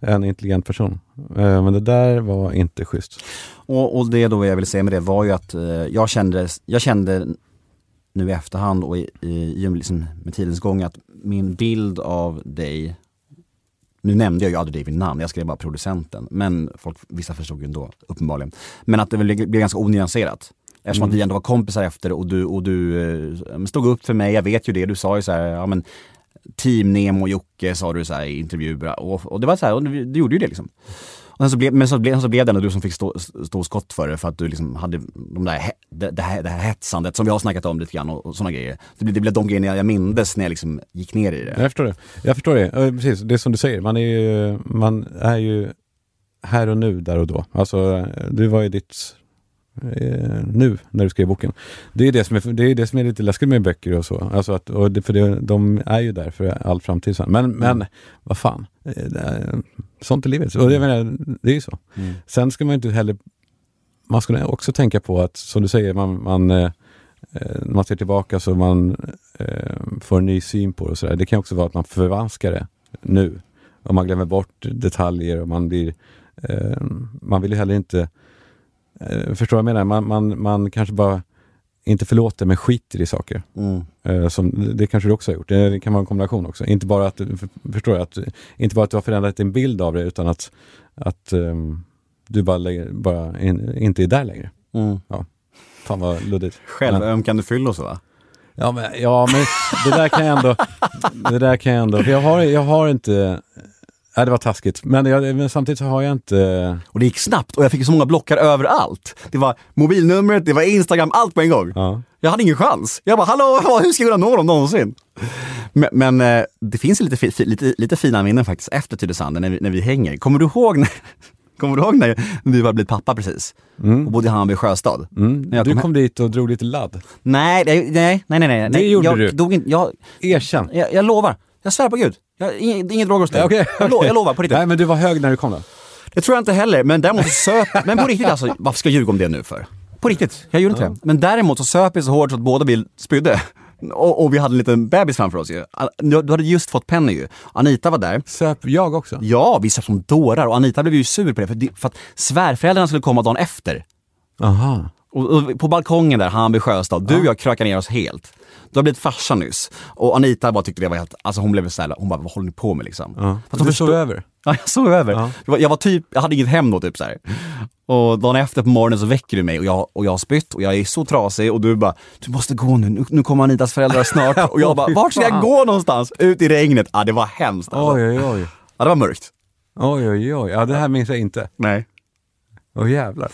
Speaker 3: en intelligent person. Eh, men det där var inte schysst.
Speaker 2: Och, och det då jag ville säga med det var ju att eh, jag, kände, jag kände nu i efterhand och i, i, liksom med tidens gång att min bild av dig nu nämnde jag ju aldrig dig vid namn, jag skrev bara producenten. Men folk, vissa förstod ju ändå, uppenbarligen. Men att det väl blev ganska onyanserat. Eftersom att vi ändå var kompisar efter och du, och du eh, stod upp för mig, jag vet ju det. Du sa ju så här, ja men Team Nemo-Jocke sa du så här i intervjuer. Och, och det var så här, och du, du gjorde ju det liksom. Och sen så blev, men så blev, så blev det ändå du som fick stå, stå skott för det för att du liksom hade de där, det, det, här, det här hetsandet som vi har snackat om lite grann och, och sådana grejer. Det blev, det blev de grejerna jag mindes när jag liksom gick ner i det.
Speaker 3: Jag förstår det. Jag förstår det. Precis, det är som du säger, man är ju, man är ju här och nu, där och då. Alltså, du var i ditt eh, nu när du skrev boken. Det är det som är, det är, det som är lite läskigt med böcker och så. Alltså att, och det, för det, de är ju där för all framtid sen. Men, men vad fan, Eh, är- sånt är livet. Och det, jag menar, det är ju så.
Speaker 2: Mm.
Speaker 3: Sen ska man inte heller, man ska också tänka på att, som du säger, man, man eh, eh, när man ser tillbaka så man eh, får en ny syn på det och sådär. Det kan också vara att man förvanskar det nu. Och man glömmer bort detaljer och man blir, eh, man vill ju heller inte, förstår vad jag menar? Man, man, man kanske bara inte förlåter men skiter i saker.
Speaker 2: Mm.
Speaker 3: Eh, som, det kanske du också har gjort. Det, kan vara en kombination också. Inte bara att, för, förstår jag, att, inte bara att du har förändrat din bild av det utan att, att ehm, du bara, lägger, bara in, inte är där längre.
Speaker 2: Mm.
Speaker 3: Fan vad luddigt.
Speaker 2: Självömkande fyllo så va?
Speaker 3: Ja men, ja, men det där kan jag ändå, det där kan jag ändå, för jag har, jag har inte, nej det var taskigt, men, jag, men samtidigt så har jag inte,
Speaker 2: Och det gick snabbt och jag fick så många blockar överallt. Det var mobilnumret, det var Instagram, allt på en gång.
Speaker 3: ja.
Speaker 2: Jag hade ingen chans. Jag bara, hallå, hur ska jag kunna nå dem någonsin? Men, men eh, det finns lite, lite, lite fina minnen faktiskt efter Tylösand, när vi, när vi hänger. Kommer du ihåg när, kommer du ihåg när vi var blivit pappa precis? Och bodde i Hammarby sjöstad?
Speaker 3: Mm.
Speaker 2: Jag
Speaker 3: Du
Speaker 2: kom
Speaker 3: kom dit och drog lite ladd.
Speaker 2: Nej, nej, nej, nej, nej. nej.
Speaker 3: Det gjorde
Speaker 2: jag,
Speaker 3: du.
Speaker 2: Dog in, jag,
Speaker 3: Erkänn.
Speaker 2: jag, jag lovar. Jag svär på gud. Jag, inget, inget droger hos dig.
Speaker 3: Ja, okej,
Speaker 2: jag, lo, jag lovar, på riktigt.
Speaker 3: Nej men du var hög när du kom då?
Speaker 2: Det tror jag inte heller, men däremot så söp... Men på riktigt alltså, varför ska jag ljuga om det nu för? På riktigt, jag gjorde inte det. Men däremot så söp vi så hårt så att båda vi spydde. Och, och vi hade en liten bebis framför oss ju. Du, du hade just fått Penny ju. Anita var där.
Speaker 3: Söp jag också?
Speaker 2: Ja, vi söp som dårar och Anita blev ju sur på det för, för att svärföräldrarna skulle komma dagen efter.
Speaker 3: Aha.
Speaker 2: Och, och på balkongen där, Hammarby sjöstad, du och jag krökade ner oss helt. Du har blivit farsa nyss. Och Anita bara tyckte det var helt, alltså hon blev såhär, hon bara, vad håller ni på med liksom?
Speaker 3: Ja.
Speaker 2: Fast
Speaker 3: Du sov
Speaker 2: förstod-
Speaker 3: över?
Speaker 2: Ja, jag sov över.
Speaker 3: Ja.
Speaker 2: Jag, var, jag var typ, jag hade inget hem då typ så här. Och dagen efter på morgonen så väcker du mig och jag, och jag har spytt och jag är så trasig och du bara, du måste gå nu, nu, nu kommer Anitas föräldrar snart. Och jag bara, vart ska jag gå någonstans? Ut i regnet. Ja, det var hemskt alltså.
Speaker 3: Oj oj oj.
Speaker 2: Ja, det var mörkt.
Speaker 3: Oj oj oj. Ja det här minns jag inte.
Speaker 2: Nej.
Speaker 3: Åh jävlar.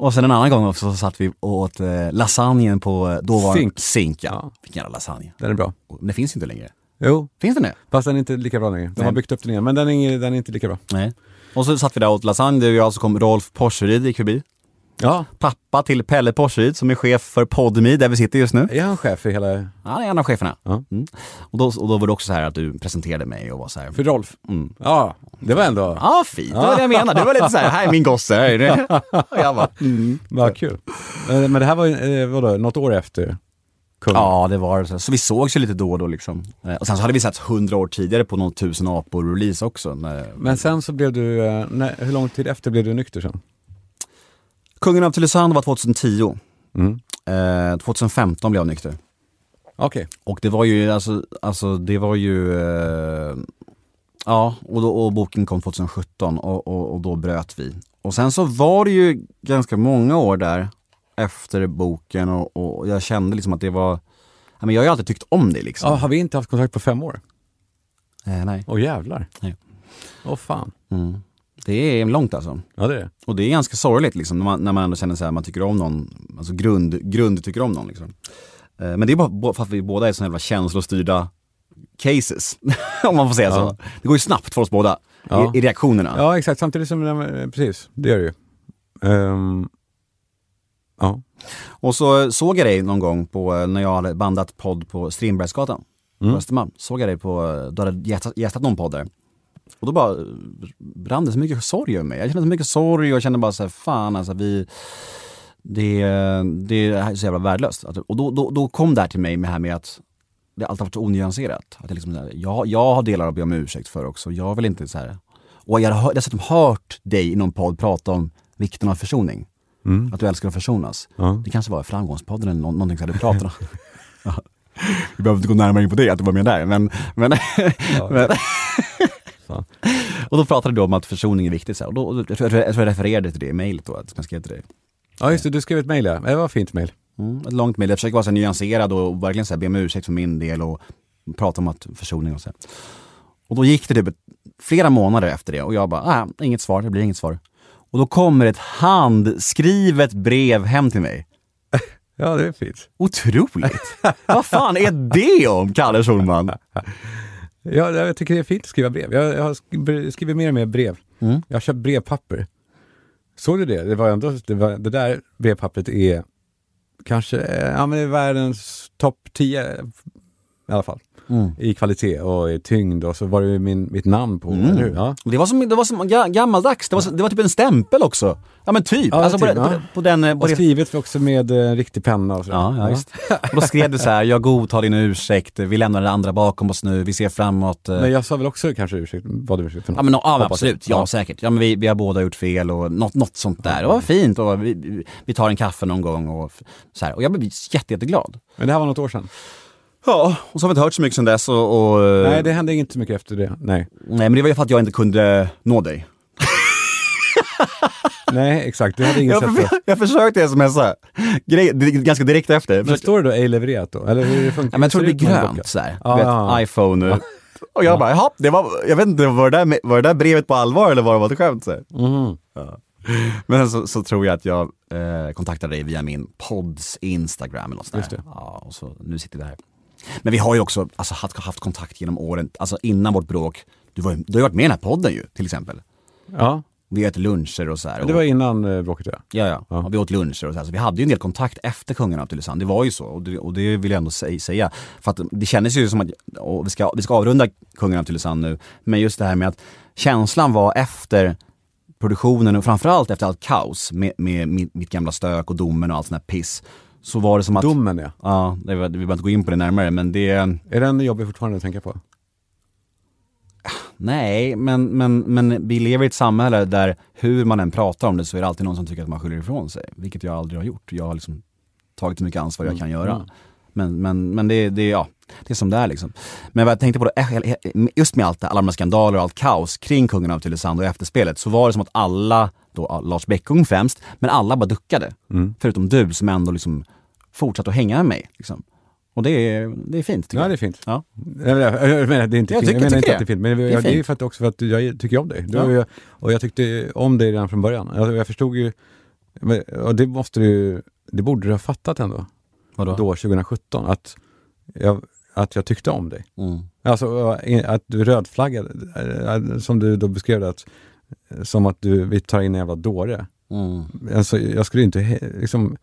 Speaker 2: Och sen en annan gång också så satt vi och åt eh, lasagnen på eh, dåvarande
Speaker 3: Zink.
Speaker 2: Zink ja.
Speaker 3: Ja.
Speaker 2: Vilken jävla lasagne.
Speaker 3: Den är bra.
Speaker 2: Det finns inte längre.
Speaker 3: Jo,
Speaker 2: Finns den det?
Speaker 3: fast den är inte lika bra längre. De har
Speaker 2: Nej.
Speaker 3: byggt upp den igen, men den är, den är inte lika bra.
Speaker 2: Nej. Och så satt vi där och åt lasagne, du och jag, så kom Rolf Porseryd gick förbi.
Speaker 3: Ja,
Speaker 2: Pappa till Pelle Porseryd som är chef för Podmi där vi sitter just nu.
Speaker 3: är han chef för hela...
Speaker 2: Ja, Han är en av cheferna.
Speaker 3: Ja.
Speaker 2: Mm. Och, då, och då var det också så här att du presenterade mig och var så här.
Speaker 3: För Rolf?
Speaker 2: Mm.
Speaker 3: Ja, det var ändå...
Speaker 2: Ja, fint. Det var det jag menade. Det var lite så här, här är min gosse. Här är det. Och jag bara, mm.
Speaker 3: Vad kul. Eh, Men det här var ju, eh, vadå, något år efter kungen?
Speaker 2: Ja, det var det. Så. vi sågs ju lite då och då liksom. Eh, Och sen så hade vi sett hundra år tidigare på någon tusen apor-release också. När...
Speaker 3: Men sen så blev du, när, hur lång tid efter blev du nykter sen?
Speaker 2: Kungen av Tylösand var 2010.
Speaker 3: Mm.
Speaker 2: Eh, 2015 blev jag nykter.
Speaker 3: Okej.
Speaker 2: Och det var ju, alltså, alltså det var ju, eh, ja, och, då, och boken kom 2017 och, och, och då bröt vi. Och sen så var det ju ganska många år där efter boken och, och jag kände liksom att det var, ja, men jag har ju alltid tyckt om det liksom.
Speaker 3: Ja, har vi inte haft kontakt på fem år?
Speaker 2: Eh, nej.
Speaker 3: Åh jävlar.
Speaker 2: Nej.
Speaker 3: Åh fan.
Speaker 2: Mm. Det är långt alltså.
Speaker 3: Ja det är.
Speaker 2: Och det är ganska sorgligt liksom när man, när man ändå känner så här, man tycker om någon, alltså grund, grund tycker om någon liksom. Eh, Men det är bara för att vi båda är jävla känslostyrda cases, om man får säga
Speaker 3: Ja.
Speaker 2: så. Det går ju snabbt för oss båda
Speaker 3: Ja.
Speaker 2: i, i reaktionerna.
Speaker 3: Ja exakt, samtidigt som, eh, precis, det gör det ju. Ehm, ja.
Speaker 2: Och så såg jag dig någon gång på, eh, när jag hade bandat podd på Strindbergsgatan
Speaker 3: Mm.
Speaker 2: på Östermalm. Såg jag dig på, eh, du hade gästat, gästat någon podd där. Och då bara eh, brann det så mycket sorg över mig. Jag kände så mycket sorg och jag kände bara så här, fan alltså vi det, det är så jävla värdelöst. Och då, då, då kom det här till mig med här med att det alltid har varit så onyanserat. Att det liksom, här, jag, jag har delar att be om ursäkt för också. Jag vill inte så här. Och jag har dessutom hört dig i någon podd prata om vikten av försoning.
Speaker 3: Mm.
Speaker 2: Att du älskar att försonas.
Speaker 3: Ja.
Speaker 2: Det kanske var Framgångspodden eller nå- någonting som du pratade om. Ja. Vi behöver inte gå närmare in på det, att du var med där. Men, men, men
Speaker 3: Fan.
Speaker 2: och då pratade du om att försoning är viktigt. Så här. Och då, jag, tror, jag jag refererade till det i mejlet då, att jag skrev till dig.
Speaker 3: ja just det, du skrev ett mejl ja. Det var ett fint mejl.
Speaker 2: Mm, ett långt mejl. Jag försöker vara så nyanserad och verkligen så här be om ursäkt för min del och prata om att försoning och så. här. Och då gick det typ flera månader efter det och jag bara, ah, inget svar, det blir inget svar. Och då kommer ett handskrivet brev hem till mig.
Speaker 3: Ja det är fint.
Speaker 2: Otroligt! Vad fan är det om, Kalle Schulman?
Speaker 3: Ja, jag tycker det är fint att skriva brev. Jag, jag har sk- skrivit mer och mer brev.
Speaker 2: Mm.
Speaker 3: Jag har köpt brevpapper. Såg du det? Det var ändå, det, var, det där brevpappret är kanske, eh, ja men det är världens topp 10 i alla fall.
Speaker 2: Mm.
Speaker 3: I kvalitet och i tyngd och så var det ju min, mitt namn på,
Speaker 2: Mm.
Speaker 3: eller hur? Ja.
Speaker 2: Det var som, det var som ga- gammaldags, det var, det var typ en stämpel också. Ja men typ,
Speaker 3: Ja,
Speaker 2: alltså på,
Speaker 3: typ,
Speaker 2: på,
Speaker 3: ja.
Speaker 2: den- på den... På
Speaker 3: Och skrivet också med eh, riktig penna och så.
Speaker 2: ja, ja. Och då skrev du så här, jag godtar din ursäkt, vi lämnar det andra bakom oss nu, vi ser framåt. eh.
Speaker 3: Men jag sa väl också kanske ursäkt, bad om ursäkt för något.
Speaker 2: Ja men no, ja, absolut, ja säkert. Ja men vi, vi har båda gjort fel och något, något sånt där. Det var fint och vi, vi- tar en kaffe någon gång och så här. Och jag blev jätte, jätteglad.
Speaker 3: Men det här var något år sedan.
Speaker 2: Ja, och så har vi inte hört så mycket sedan dess och... och eh,
Speaker 3: Nej, det hände inte så mycket efter det. Nej.
Speaker 2: nej men det var ju för att jag inte kunde nå dig.
Speaker 3: Nej, exakt. Du hade ingen
Speaker 2: Jag,
Speaker 3: sätt
Speaker 2: jag försökte smsa, Grej, ganska direkt efter.
Speaker 3: Men står det då ej levererat då? Eller hur det funkar?
Speaker 2: Ja, men jag tror det blir grönt såhär.
Speaker 3: Ja,
Speaker 2: Du vet,
Speaker 3: ja.
Speaker 2: iPhone. Och jag bara, jaha, det var, jag vet inte, var det där, var det där brevet på allvar eller var det bara ett skämt? Så här.
Speaker 3: Mhm.
Speaker 2: Men sen så, så tror jag att jag eh, kontaktade dig via min podds Instagram eller något sånt där. Ja, och så nu sitter vi här. Men vi har ju också alltså, haft, haft kontakt genom åren, alltså innan vårt bråk. Du, var, du har ju varit med i den här podden ju, till exempel.
Speaker 3: Ja,
Speaker 2: Vi äter luncher och så här.
Speaker 3: det var innan eh, bråket ja.
Speaker 2: Ja, ja.
Speaker 3: Ja.
Speaker 2: Och vi åt luncher och så här. Så vi hade ju en del kontakt efter Kungarna av Tylösand. Det var ju så. Och det, och det vill jag ändå sä- säga. För att det kändes ju som att, och vi ska, vi ska avrunda Kungarna av Tylösand nu, men just det här med att känslan var efter produktionen och framförallt efter allt kaos med, med mitt, mitt gamla stök och domen och allt sånt här piss. Så var det som att,
Speaker 3: Domen ja.
Speaker 2: ja, det vi behöver inte gå in på det närmare men det,
Speaker 3: Är den jobbig fortfarande att tänka på?
Speaker 2: nej men, men, men vi lever i ett samhälle där hur man än pratar om det så är det alltid någon som tycker att man skyller ifrån sig. Vilket jag aldrig har gjort. Jag har liksom tagit så mycket ansvar jag kan göra.
Speaker 3: Mm.
Speaker 2: Men, men, men det, det, ja, det är som det är liksom. Men vad jag tänkte på då, eh, just med allt det, alla de här skandaler och allt kaos kring kungen av Tylösand och efterspelet så var det som att alla, då Lars Beckung främst, men alla bara duckade.
Speaker 3: Mm.
Speaker 2: Förutom du som ändå liksom fortsatte att hänga med mig. Liksom. Och det är, det är fint
Speaker 3: Ja,
Speaker 2: jag.
Speaker 3: det är fint.
Speaker 2: Ja.
Speaker 3: Jag menar, det är inte
Speaker 2: Jag
Speaker 3: fint.
Speaker 2: tycker-
Speaker 3: jag menar inte att det är fint, men
Speaker 2: Det är
Speaker 3: jag, det är för att också för att jag tycker om dig.
Speaker 2: Ja.
Speaker 3: jag, och jag tyckte om dig redan från början. Jag, jag förstod ju, och det måste du, det borde du ha fattat ändå,
Speaker 2: Vadå?
Speaker 3: då 2017, att jag, att jag tyckte om dig.
Speaker 2: Mm.
Speaker 3: Alltså att du rödflaggade, eh, som du då beskrev det, att, som att du, vi tar in en jävla dåre.
Speaker 2: Mm.
Speaker 3: Alltså, jag skulle inte liksom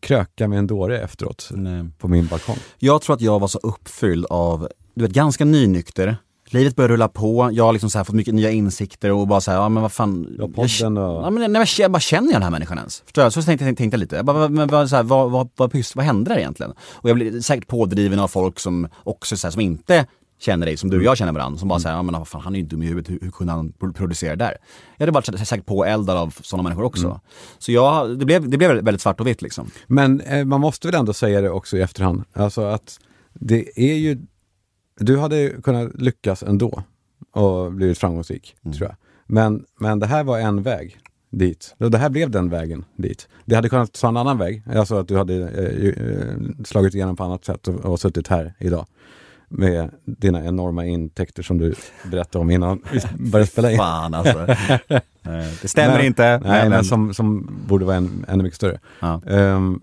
Speaker 3: kröka med en dåre efteråt
Speaker 2: Nej.
Speaker 3: på min balkong.
Speaker 2: Jag tror att jag var så uppfylld av, du vet ganska nynykter. Livet började rulla på, jag har liksom så fått mycket nya insikter och bara så här, ja men vad fan.
Speaker 3: Ja,
Speaker 2: jag,
Speaker 3: podden och...
Speaker 2: ja, men, nej, men jag bara känner jag den här människan ens? Förstår jag? Så tänkte, tänkte, tänkte jag lite. Jag bara, men, vad, så här, vad, vad, vad, pyss- vad hände där egentligen? Och jag blev säkert pådriven av folk som också så här, som inte känner dig som du och jag känner varandra. Som bara säger, ja men vad fan han är ju dum i huvudet, hur, hur kunde han pro- producera där? Jag hade varit säkert påeldad av sådana människor också. Så jag, det blev, det blev väldigt svart och vitt liksom.
Speaker 3: Men eh, man måste väl ändå säga det också i efterhand. Alltså att det är ju, du hade kunnat lyckas ändå och blivit framgångsrik,
Speaker 2: Mm.
Speaker 3: tror jag. Men, men det här var en väg dit. Det här blev den vägen dit. Det hade kunnat ta en annan väg, alltså att du hade eh, eh, slagit igenom på annat sätt och, och suttit här idag. Med dina enorma intäkter som du berättade om innan vi började spela in.
Speaker 2: Fan alltså. Eh, det stämmer
Speaker 3: Men-
Speaker 2: inte.
Speaker 3: Nej, men, som, som borde vara en, ännu mycket större.
Speaker 2: Ja.
Speaker 3: Ehm,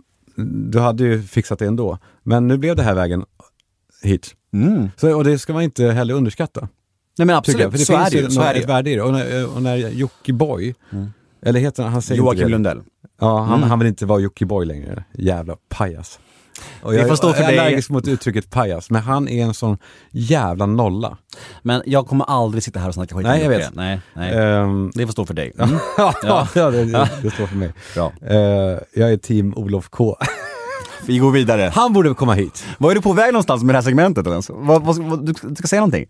Speaker 3: du hade ju fixat det ändå. Men nu blev det här vägen hit.
Speaker 2: Mm.
Speaker 3: Så, och det ska man inte heller underskatta.
Speaker 2: Nej men absolut,
Speaker 3: jag. För det
Speaker 2: så,
Speaker 3: finns
Speaker 2: är det,
Speaker 3: ju
Speaker 2: så är det
Speaker 3: ett värde i det. Och när, och när Jockiboi, eller heter han, han säger
Speaker 2: Joakim. Lundell.
Speaker 3: Ja, han,
Speaker 2: Mm.
Speaker 3: han vill inte vara Jockiboi längre. Jävla pajas. Och
Speaker 2: Det
Speaker 3: jag
Speaker 2: får stå för
Speaker 3: är
Speaker 2: dig.
Speaker 3: allergisk mot uttrycket pajas, men han är en sån jävla nolla.
Speaker 2: Men jag kommer aldrig sitta här och snacka skit
Speaker 3: Nej, jag vet.
Speaker 2: Nej, nej.
Speaker 3: Ehm,
Speaker 2: Det får stå för dig. Mm.
Speaker 3: ja, det, det, det står för mig.
Speaker 2: Bra.
Speaker 3: Eh, jag är team Olof K.
Speaker 2: Vi går vidare.
Speaker 3: Han borde komma hit.
Speaker 2: Var är du på väg någonstans med det här segmentet ens? Vad, vad, vad, du, ska säga någonting?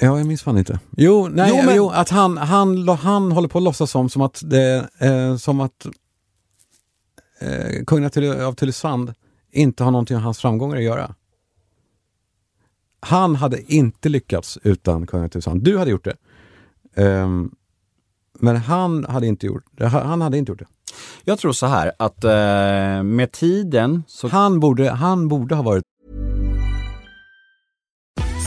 Speaker 3: Ja, jag minns fan inte. Jo, nej,
Speaker 2: Jo,
Speaker 3: jo,
Speaker 2: men-
Speaker 3: att han, han, han håller på att låtsas som, som att, det, eh, som att eh, kungen av Tylösand inte har någonting med hans framgångar att göra. Han hade inte lyckats utan Tylösand. Du hade gjort det. Ehm, men han hade inte gjort. Han hade inte gjort det.
Speaker 2: Jag tror så här att eh, med tiden så...
Speaker 3: Han borde, han borde ha varit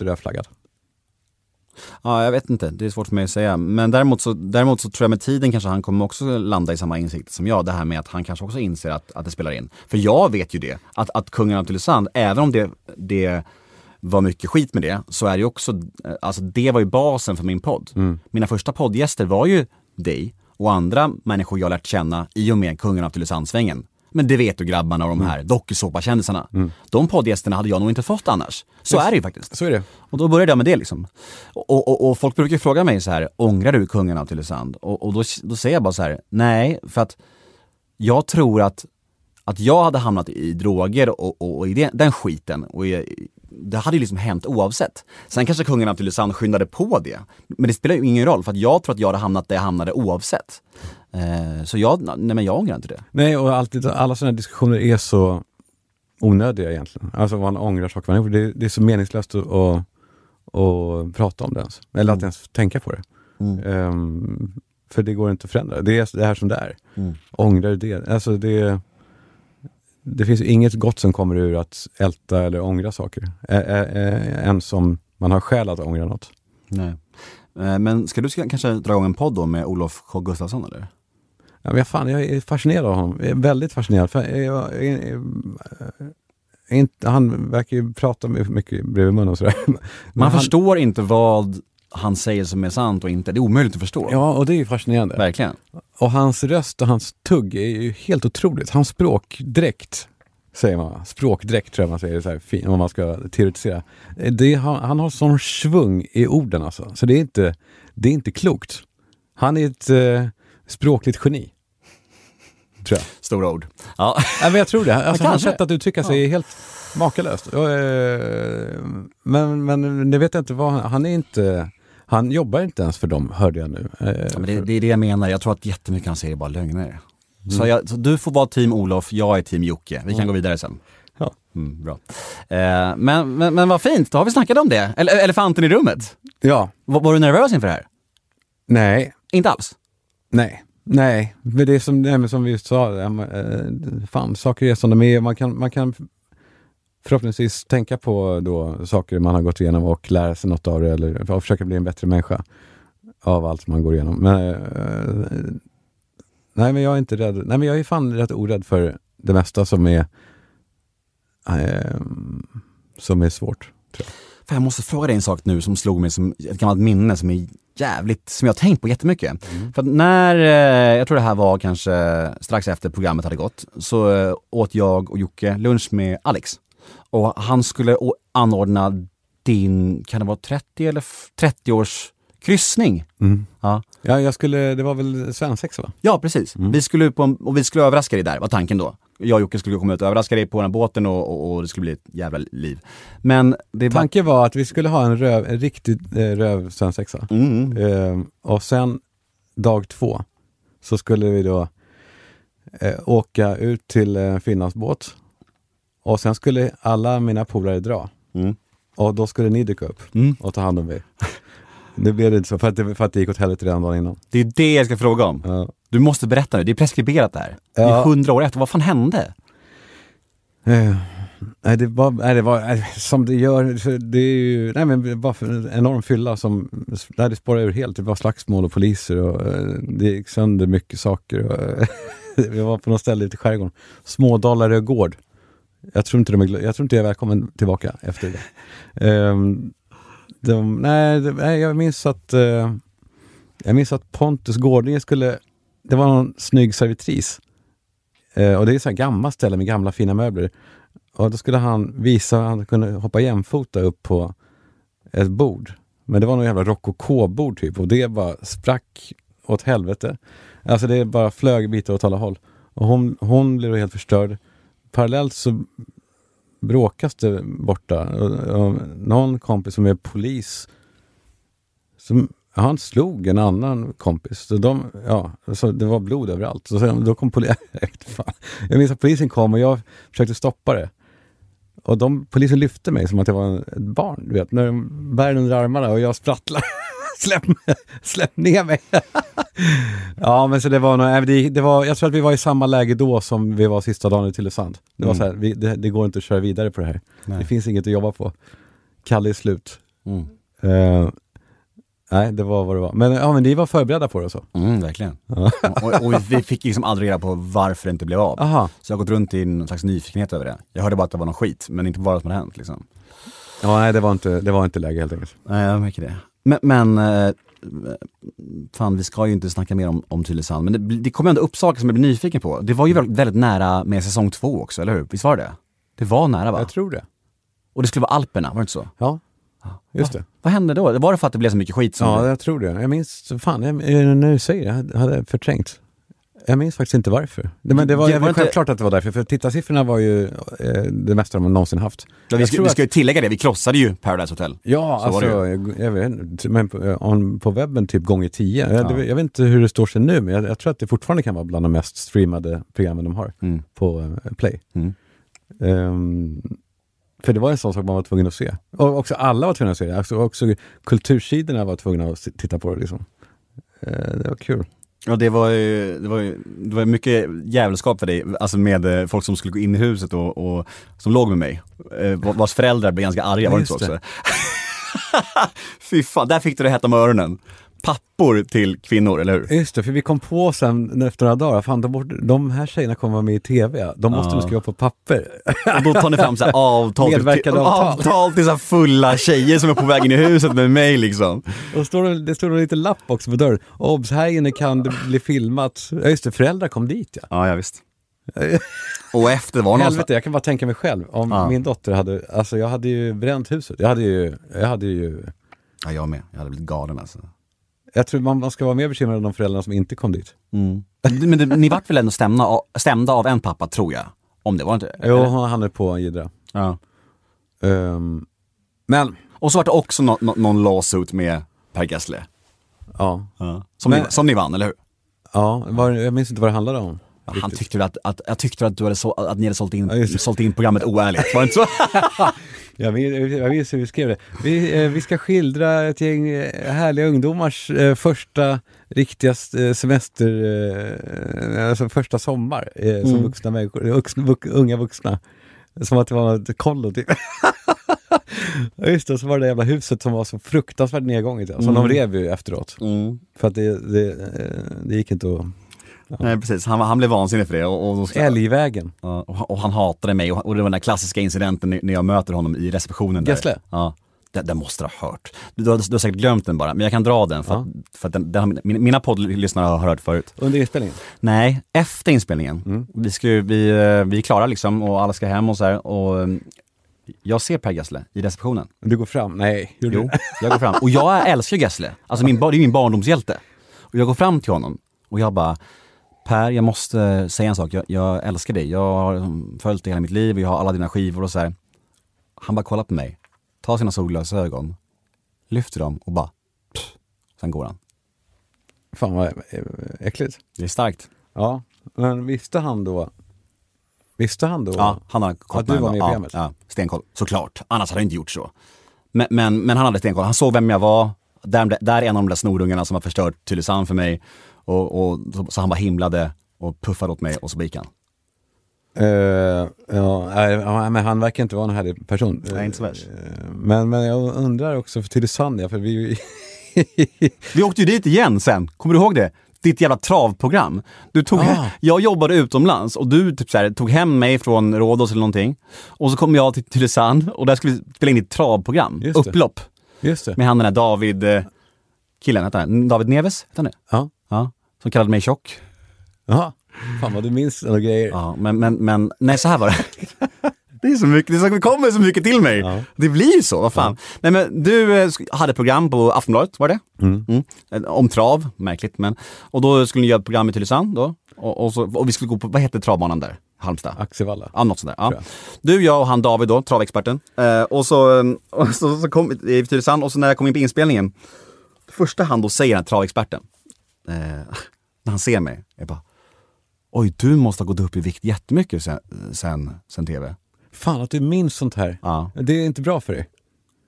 Speaker 3: rödflaggad.
Speaker 2: Ja, jag vet inte. Det är svårt för mig att säga. Men däremot så, däremot så tror jag med tiden kanske han kommer också landa i samma insikt som jag. Det här med att han kanske också inser att, att det spelar in. För jag vet ju det, att, att Kungen av Tylösand, även om det, det var mycket skit med det, så är det ju också, alltså det var ju basen för min podd. Mina första poddgäster var ju dig och andra människor jag lärt känna i och med Kungen av Tylösandsvängen. Men det vet du grabbarna och de här dokusåpakändisarna. De poddgästerna hade jag nog inte fått annars. Så är det ju faktiskt.
Speaker 3: Så är det.
Speaker 2: Och då började jag med det liksom. Och, och, och folk brukar fråga mig så här, ångrar du kungen av Tylösand? Och, och då, då säger jag bara så här, nej, för att jag tror att, att jag hade hamnat i droger och, och, och i den, den skiten, och i, det hade ju liksom hänt oavsett. Sen kanske kungen av Tylösand skyndade på det, men det spelar ju ingen roll för att jag tror att jag hade hamnat där jag hamnade oavsett. Eh, så jag, nej men jag ångrar inte det.
Speaker 3: Nej, och alltid, alla sådana diskussioner är så onödiga egentligen. Alltså man ångrar saker man gjort. Det, det är så meningslöst att, att, att prata om det ens. Eller att ens tänka på det. Ehm, för det går inte att förändra. Det är det här som det är. Ångrar du det? Alltså det, det finns ju inget gott som kommer ur att älta eller ångra saker. Ä, ä, ä, ens om man har skäl att ångra något.
Speaker 2: Nej. Eh, men ska du kanske dra igång en podd då med Olof K Gustafsson eller?
Speaker 3: Ja, men fan, jag är fascinerad av honom. Jag är väldigt fascinerad. För jag, jag, jag, han verkar ju prata mycket bredvid mun och sådär. Men
Speaker 2: Man
Speaker 3: han,
Speaker 2: förstår inte vad han säger som är sant och inte. Det är omöjligt att förstå.
Speaker 3: Ja, och det är ju fascinerande.
Speaker 2: Verkligen.
Speaker 3: Och hans röst och hans tugg är ju helt otroligt. Hans språkdräkt, säger man. Språkdräkt tror jag man säger så här, fin- om man ska teoretisera. Det, han, han har sån svung i orden alltså. Så det är inte, det är inte klokt. Han är ett eh, språkligt geni. Tror jag.
Speaker 2: Stora ord. Ja.
Speaker 3: Ja, men jag tror det. Alltså, hans sätt att uttrycka sig är helt makalöst. Eh, men, men det vet jag inte vad han, han är inte, han jobbar inte ens för dem, hörde jag nu. Eh,
Speaker 2: Ja, det, det är det jag menar. Jag tror att jättemycket han säger är bara lögner. Så, jag, så du får vara team Olof, jag är team Jocke. Vi kan gå vidare sen.
Speaker 3: Ja.
Speaker 2: Mm, bra. Eh, men, men, men vad fint, då har vi snackat om det. Ele elefanten i rummet.
Speaker 3: ja,
Speaker 2: Var, var du nervös inför det här?
Speaker 3: nej,
Speaker 2: Inte alls?
Speaker 3: Nej. Nej, men det är som, nej, men som vi sa, eh, fan, saker är som de är. Man kan, man kan förhoppningsvis tänka på då saker man har gått igenom och lära sig något av det eller och försöka bli en bättre människa av allt man går igenom. Men, eh, nej, men jag är inte rädd. Nej, men jag är fan rätt orädd för det mesta som är eh, som är svårt.
Speaker 2: För jag måste fråga dig en sak nu som slog mig som ett gammalt minne som är jävligt, som jag tänkt på jättemycket. För att när, eh, jag tror det här var kanske strax efter programmet hade gått, så eh, åt jag och Jocke lunch med Alex. Och han skulle anordna din, kan det vara 30 eller f- 30 års kryssning? Ja.
Speaker 3: Ja, jag skulle, det var väl svensexa va?
Speaker 2: Ja, precis. Vi skulle på och vi skulle överraska dig där, var tanken då. Jag och Jocke skulle komma ut och överraska dig på den här båten och, och, och det skulle bli ett jävla liv. Men det.
Speaker 3: Tanken var att vi skulle ha en, röv, en riktig eh, röv svensexa.
Speaker 2: Mm.
Speaker 3: Ehm, och sen dag två så skulle vi då eh, åka ut till eh, Finlandsbåt och sen skulle alla mina polare dra.
Speaker 2: Mm.
Speaker 3: Och då skulle ni dyka upp
Speaker 2: Mm.
Speaker 3: och ta hand om mig. Nu blev det inte så, för att det, för att det gick åt helvete redan dagen innan.
Speaker 2: Det är det jag ska fråga om.
Speaker 3: Ja.
Speaker 2: Du måste berätta nu, det är preskriberat det här. Det är hundra år efter, vad fan hände?
Speaker 3: Eh, nej, det var, nej, det var nej, som det gör, det är ju, nej men för en enorm fylla som, där det spårade ur helt. Det var slagsmål och poliser och eh, det gick sönder mycket saker. Och, eh, vi var på något ställe ute i skärgården, Smådalarö gård. Jag tror inte, de är, jag tror inte jag är välkommen tillbaka efter det. Ehm, de, nej, nej, jag minns att eh, jag minns att Pontus Gårdinge skulle, det var någon snygg servitris Eh, och det är så här gammalt ställe med gamla fina möbler. Och då skulle han visa att han kunde hoppa jämfota upp på ett bord. Men det var något jävla rokokobord typ och det bara sprack åt helvete. Alltså det bara flög bitar åt alla håll. Och hon, hon blev helt förstörd. Parallellt så bråkas det borta. Och, och någon kompis som är polis som, han slog en annan kompis. Så de, ja, så det var blod överallt. Så sen, då kom polisen. Jag minns att polisen kom och jag försökte stoppa det. Och de, polisen lyfte mig som att jag var ett barn. Du vet, när de bär under armarna och jag sprattlar. släpp, släpp ner mig. ja, men så det var, nog, det, det var, jag tror att vi var i samma läge då som vi var sista dagen i Tylösand. Det var
Speaker 2: Mm.
Speaker 3: så här, vi, det, det går inte att köra vidare på det här.
Speaker 2: Nej.
Speaker 3: Det finns inget att jobba på. Kalle är slut.
Speaker 2: Mm.
Speaker 3: Eh, Nej, det var vad det var. Men, ja, men ni var förberedda på det och så?
Speaker 2: Mm, verkligen. och, och vi fick liksom aldrig reda på varför det inte blev av.
Speaker 3: Aha.
Speaker 2: Så jag har gått runt i en slags nyfikenhet över det. Jag hörde bara att det var någon skit, men inte vad som hade hänt liksom.
Speaker 3: Ja, nej, det var inte, det var inte läge helt enkelt.
Speaker 2: Nej, jag märker det. Men, men eh, fan vi ska ju inte snacka mer om, om Tylösand, men det, det kommer ändå upp saker som jag blir nyfiken på. Det var ju väldigt, väldigt nära med säsong två också, eller hur? Visst var det det? Det var nära va?
Speaker 3: Jag tror det.
Speaker 2: Och det skulle vara Alperna, var det inte så?
Speaker 3: Ja, just det.
Speaker 2: Vad hände då? Var det för att det blev så mycket skit? Som
Speaker 3: Ja, jag tror det. Jag minns, fan, jag, du säger det, jag hade förträngt. Jag minns faktiskt inte varför. Det, men det var,
Speaker 2: Det var inte-
Speaker 3: självklart att det var därför, för tittarsiffrorna var ju eh, det mesta de någonsin haft.
Speaker 2: Ja, vi,
Speaker 3: Jag
Speaker 2: ska, vi ska ju tillägga det, vi krossade ju Paradise Hotel.
Speaker 3: Ja,
Speaker 2: Så
Speaker 3: alltså, jag, jag vet men på, eh, on, på webben typ gånger tio. Jag,
Speaker 2: Ja.
Speaker 3: det, jag vet inte hur det står sig nu, men jag, jag tror att det fortfarande kan vara bland de mest streamade programmen de har
Speaker 2: Mm.
Speaker 3: på eh, Play.
Speaker 2: Mm.
Speaker 3: Ehm, för det var en sån sak man var tvungen att se. Och också alla var tvungna att se det. Alltså, också kultursidorna var tvungna att titta på det. Liksom. Eh, det var kul.
Speaker 2: Ja det var ju, det var ju, det var mycket jävelskap för dig, alltså med eh, folk som skulle gå in i huset och, och som låg med mig. Eh, vars föräldrar blev ganska arga, var det inte så också? Fy fan, där fick du det hetta med öronen. Pappor till kvinnor, eller hur?
Speaker 3: Just det, för vi kom på sen efter några dagar, fan de, borde- de här tjejerna kommer vara med i TV, de måste
Speaker 2: Ja.
Speaker 3: skriva på papper.
Speaker 2: Och då tar ni fram så här avtal, till,
Speaker 3: avtal.
Speaker 2: avtal till så här fulla tjejer som är på väg in i huset med mig liksom.
Speaker 3: Och står det, det står en liten lapp också på dörren. Obs, här inne kan det bli filmat. Ja just det, föräldrar kom dit ja.
Speaker 2: Ja, ja visst. Och efter var någon
Speaker 3: Helvete, jag kan bara tänka mig själv. Om
Speaker 2: Ja.
Speaker 3: min dotter hade, alltså jag hade ju bränt huset. Jag hade ju, jag hade ju,
Speaker 2: Ja, jag med. Jag hade blivit galen alltså.
Speaker 3: Jag tror man, man ska vara mer bekymrad om de föräldrarna som inte kom dit.
Speaker 2: Mm. Men det, ni vart väl ändå stämda av, stämda av en pappa, tror jag? Om det var inte?
Speaker 3: Jo,
Speaker 2: eller?
Speaker 3: han är på Jidra.
Speaker 2: Ja.
Speaker 3: Ehm, men,
Speaker 2: Och så vart det också nå- nå- någon lawsuit med Per Gessle.
Speaker 3: ja.
Speaker 2: Som,
Speaker 3: Men-
Speaker 2: ni, som ni vann, eller hur?
Speaker 3: Ja, var, jag minns inte vad det handlade om.
Speaker 2: Ja, han tyckte väl att, att, jag tyckte att, du hade så, att ni hade sålt in,
Speaker 3: Ja,
Speaker 2: sålt in programmet oärligt, var det inte så?
Speaker 3: Jag minns, jag minns hur vi skrev det. Vi, eh, vi ska skildra ett gäng eh, härliga ungdomars eh, första riktiga semester, eh, alltså första sommar eh, som
Speaker 2: Mm.
Speaker 3: vuxna människor, vuxna, vux, unga vuxna. Som att det var ett kollo typ. Just det, och så var det det jävla huset som var så fruktansvärt nedgånget. Som de rev ju efteråt. För att det, det, det gick inte att...
Speaker 2: Nej precis, han, han blev vansinnig för det och, och, då ska,
Speaker 3: Älgvägen.
Speaker 2: ja, och, han- och han hatade mig och, och det var den där klassiska incidenten när- jag möter honom i receptionen.
Speaker 3: Gessle?
Speaker 2: Ja. Den, den måste du ha hört. Du, du, har, du har säkert glömt den bara, men jag kan dra den för,
Speaker 3: Ja.
Speaker 2: att, för att den, den, mina, mina poddlyssnare har hört förut.
Speaker 3: Under inspelningen.
Speaker 2: Nej, efter inspelningen.
Speaker 3: Mm.
Speaker 2: Vi, ska, vi, eh, vi är klara liksom och alla ska hem och så här och eh, jag ser Per Gessle i receptionen.
Speaker 3: Du går fram. Nej, gjorde
Speaker 2: Jo, jag går fram. Och jag älskar Gessle. Alltså min, det är min barndomshjälte. Och jag går fram till honom och jag bara, Per jag måste säga en sak, jag, jag älskar dig. Jag har följt dig hela mitt liv och jag har alla dina skivor och så här. Han bara kollar på mig, tar sina solglasögon, lyfter dem och bara, pff, sen går han.
Speaker 3: Fan vad äckligt.
Speaker 2: Det är starkt.
Speaker 3: Ja, men visste han då? Visste han då?
Speaker 2: Ja, han har koll
Speaker 3: Att du var med i
Speaker 2: ja,
Speaker 3: programmet?
Speaker 2: Ja, stenkoll. Såklart. Annars hade jag inte gjort så. Men, men, men han hade stenkoll. Han såg vem jag var. Där, där är en av de där snorungarna som har förstört Tylösand för mig. Och, och, så, så han bara himlade och puffade åt mig och så gick han.
Speaker 3: Eh, ja, men han verkar inte vara en härlig person.
Speaker 2: Nej, inte så värst.
Speaker 3: Eh, men, men jag undrar också för Tylösand, för vi...
Speaker 2: Vi åkte ju dit igen sen, kommer du ihåg det? Ditt jävla travprogram. Du tog,
Speaker 3: Ah.
Speaker 2: Jag jobbade utomlands och du typ så här, tog hem mig från Rhodos eller någonting. Och så kom jag till Tylösand och där skulle vi spela in ditt travprogram.
Speaker 3: Just det.
Speaker 2: Upplopp.
Speaker 3: Just det.
Speaker 2: Med han den där David, eh, killen, hette han David Neves? Hette han det?
Speaker 3: Ja.
Speaker 2: Ja. Som kallade mig tjock.
Speaker 3: Jaha. Fan vad du minns några grejer.
Speaker 2: Ja, men, men, men nej så här var det. Det är så mycket, det är så- det kommer så mycket till mig.
Speaker 3: Ja.
Speaker 2: Det blir ju så, vad fan. Nej men du eh, hade program på Aftonbladet, var det?
Speaker 3: Mm.
Speaker 2: Eh, Om trav, märkligt men. Och då skulle ni göra ett program i Tylösand då. Och, och, så, och vi skulle gå på, vad heter travbanan där? Halmstad?
Speaker 3: Axevalla.
Speaker 2: Ja, något sånt där. Ja. Du, jag och han David då, travexperten. Eh, och så, eh, och så, så kom vi till Tylösand och så när jag kom in på inspelningen, första han då säger, den här travexperten, eh, när han ser mig, är bara Oj, du måste ha gått upp i vikt jättemycket sen, sen, sen tv.
Speaker 3: Fan att du minns sånt här.
Speaker 2: Ja.
Speaker 3: Det är inte bra för dig.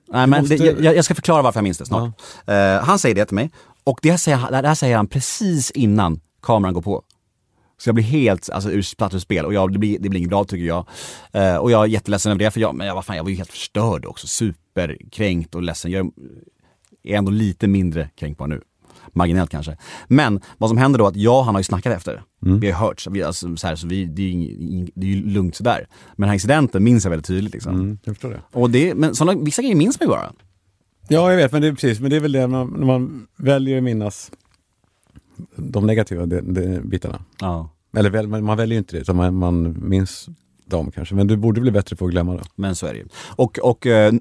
Speaker 2: Nej, men
Speaker 3: måste-
Speaker 2: det, jag, jag ska förklara varför jag minns det snart. Eh, han säger det till mig, och det här, säger, han- det här säger han precis innan kameran går på. Så jag blir helt alltså, ur, platt ur spel och jag, det, blir, det blir inget bra tycker jag. Eh, och jag är jätteledsen över det, för jag, men jag, vad fan, jag var ju helt förstörd också. Superkränkt och ledsen. Jag, är ändå lite mindre kränkbar nu. Marginellt kanske. Men vad som händer då är att jag och han har ju snackat efter.
Speaker 3: Mm.
Speaker 2: Vi har hört, så vi, alltså, så här, så vi, det, är ju det är ju lugnt sådär. Men den här incidenten minns jag väldigt tydligt liksom.
Speaker 3: Mm, jag förstår det.
Speaker 2: Och det, men såna, vissa grejer minns man ju bara.
Speaker 3: Ja, jag vet, men det är precis, men det är väl det man, när man väljer att minnas de negativa de, de bitarna.
Speaker 2: Ja.
Speaker 3: Eller väl, man, väljer ju inte det, utan man, man minns dem kanske. Men du borde bli bättre på att glömma det.
Speaker 2: Men så är det ju. Och, och eh,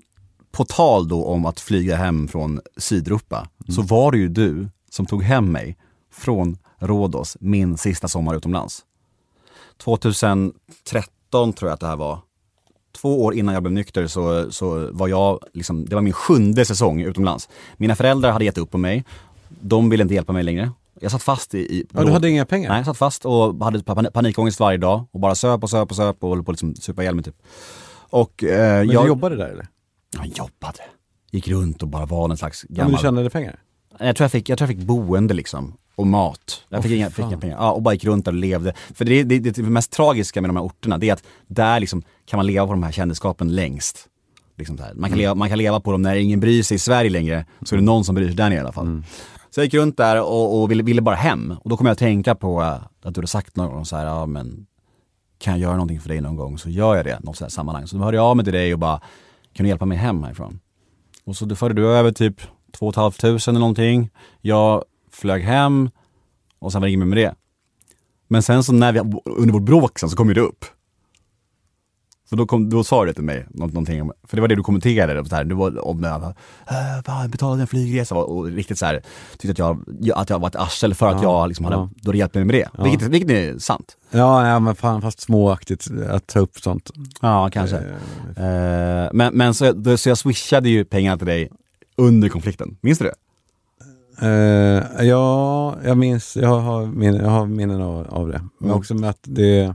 Speaker 2: på tal då om att flyga hem från Sydeuropa, så var det ju du som tog hem mig från Rhodos min sista sommar utomlands. 2013 tror jag att det här var. Två år innan jag blev nykter så, så var jag, liksom, det var min sjunde säsong utomlands. Mina föräldrar hade gett upp på mig. De ville inte hjälpa mig längre. Jag satt fast i... i
Speaker 3: Ja, du hade inga pengar?
Speaker 2: Nej, jag satt fast och hade pan- panikångest varje dag och bara söp och söp och söp och höll på att liksom supa ihjäl mig typ. Och eh,
Speaker 3: Men
Speaker 2: jag...
Speaker 3: du jobbade där eller?
Speaker 2: Jag jobbade. Gick runt och bara var en slags
Speaker 3: Ja, men
Speaker 2: gammal...
Speaker 3: du tjänade pengar?
Speaker 2: Jag, tror jag, fick, jag tror jag fick boende liksom. Och mat. Jag fick,
Speaker 3: Åh,
Speaker 2: inga, fick inga pengar. Ja, och bara gick runt där och levde. För det, det, det, mest tragiska med de här orterna, det är att där liksom kan man leva på de här kändisskapen längst. Liksom här. Man, kan
Speaker 3: Mm.
Speaker 2: leva, man kan leva på dem när ingen bryr sig i Sverige längre, så är det någon som bryr sig där nere i alla fall.
Speaker 3: Mm.
Speaker 2: Så jag gick runt där och, och ville, ville bara hem. Och då kom jag att tänka på eh, att du hade sagt någon gång så här, ja men kan jag göra någonting för dig någon gång så gör jag det, något sådant sammanhang. Så då hörde jag av mig till dig och bara, kan du hjälpa mig hem härifrån? Och så förde du över typ 2 500 eller någonting. Jag flög hem och sen var det inget mer med det. Men sen så när vi, under vårt bråk sen så kom ju det upp. Så då, kom, då sa du till mig, nå- någonting om, för det var det du kommenterade, så här, du var om äh, fan, betalade en flygresa och, och riktigt så här, tyckte att jag, att jag var ett arsel för att
Speaker 3: Ja,
Speaker 2: jag liksom hade,
Speaker 3: ja.
Speaker 2: då hade hjälpt mig med det. Vilket, vilket är sant.
Speaker 3: Ja, ja, men fan fast småaktigt att ta upp sånt.
Speaker 2: Ja, kanske. Eh, men men så, då, så jag swishade ju pengarna till dig under konflikten, minns du det?
Speaker 3: Eh, ja, jag minns, jag har, min, jag har minnen av, av det. Men
Speaker 2: Mm.
Speaker 3: också med att det,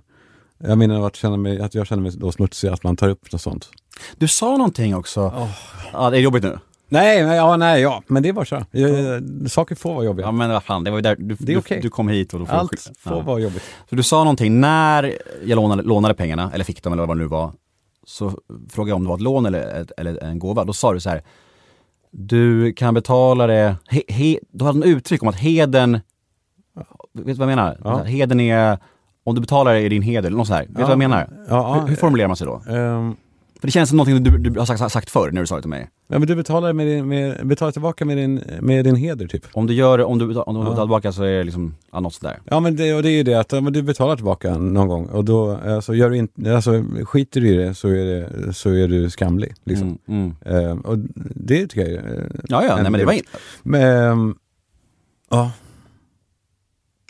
Speaker 3: jag minns av att, känna mig, att jag känner mig då smutsig, att man tar upp något sånt.
Speaker 2: Du sa någonting också. Ja, det är jobbigt nu.
Speaker 3: Nej, men, ja, nej, ja, men det är bara så. Jag, saker får vara jobbiga.
Speaker 2: Ja men vad fan, det var ju där, du,
Speaker 3: Det är
Speaker 2: du,
Speaker 3: okej.
Speaker 2: du kom hit och då får
Speaker 3: Allt
Speaker 2: skylla.
Speaker 3: får
Speaker 2: ja.
Speaker 3: vara jobbigt.
Speaker 2: Så du sa någonting, när jag lånade, lånade pengarna, eller fick dem eller vad det nu var, så frågade jag om det var ett lån eller, eller en gåva. Då sa du så här, du kan betala det, he, he, du hade en uttryck om att heden, vet du vad jag menar?
Speaker 3: Ja.
Speaker 2: Heden är, om du betalar det är din heder, eller något så här. Vet du vad jag menar?
Speaker 3: Ja, ja,
Speaker 2: hur, hur formulerar man sig då?
Speaker 3: ehm,
Speaker 2: För det känns som någonting du, du har sagt, sagt förr när du sa det till mig.
Speaker 3: ja, men du betalar, med din, med, betalar tillbaka med din, med din heder typ.
Speaker 2: Om du gör om du, betal- om du betalar tillbaka så är det liksom, ja, något sådär.
Speaker 3: Ja men det, och det är ju det att men du betalar tillbaka någon gång och då alltså, gör du inte, alltså, skiter du i det så är, det, så är du skamlig. Liksom.
Speaker 2: Mm, mm.
Speaker 3: Ehm, och det tycker jag är,
Speaker 2: Ja, ja, nej, men det var in...
Speaker 3: Men, ja,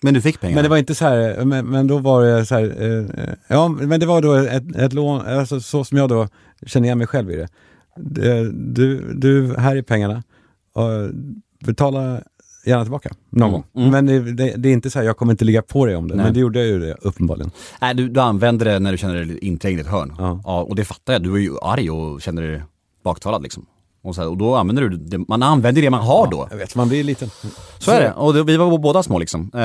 Speaker 2: Men du fick pengar?
Speaker 3: men det var inte så här, men, men då var det så här, eh, eh, ja men det var då ett, ett lån, alltså så som jag då känner igen mig själv i det. Du, du här är pengarna, betala gärna tillbaka någon
Speaker 2: Mm,
Speaker 3: gång.
Speaker 2: mm.
Speaker 3: Men det, det, det är inte så här, jag kommer inte ligga på dig om det,
Speaker 2: Nej.
Speaker 3: men det gjorde jag ju det uppenbarligen.
Speaker 2: Nej, du, du använde det när du kände dig inträngd i ett hörn.
Speaker 3: Ja.
Speaker 2: och det fattar jag. Du var ju arg och kände dig baktalad liksom. Och, så här, och då använder du det, man använder det man har då.
Speaker 3: Jag vet, man blir liten.
Speaker 2: Så är det. Och det, vi var båda små liksom. Eh,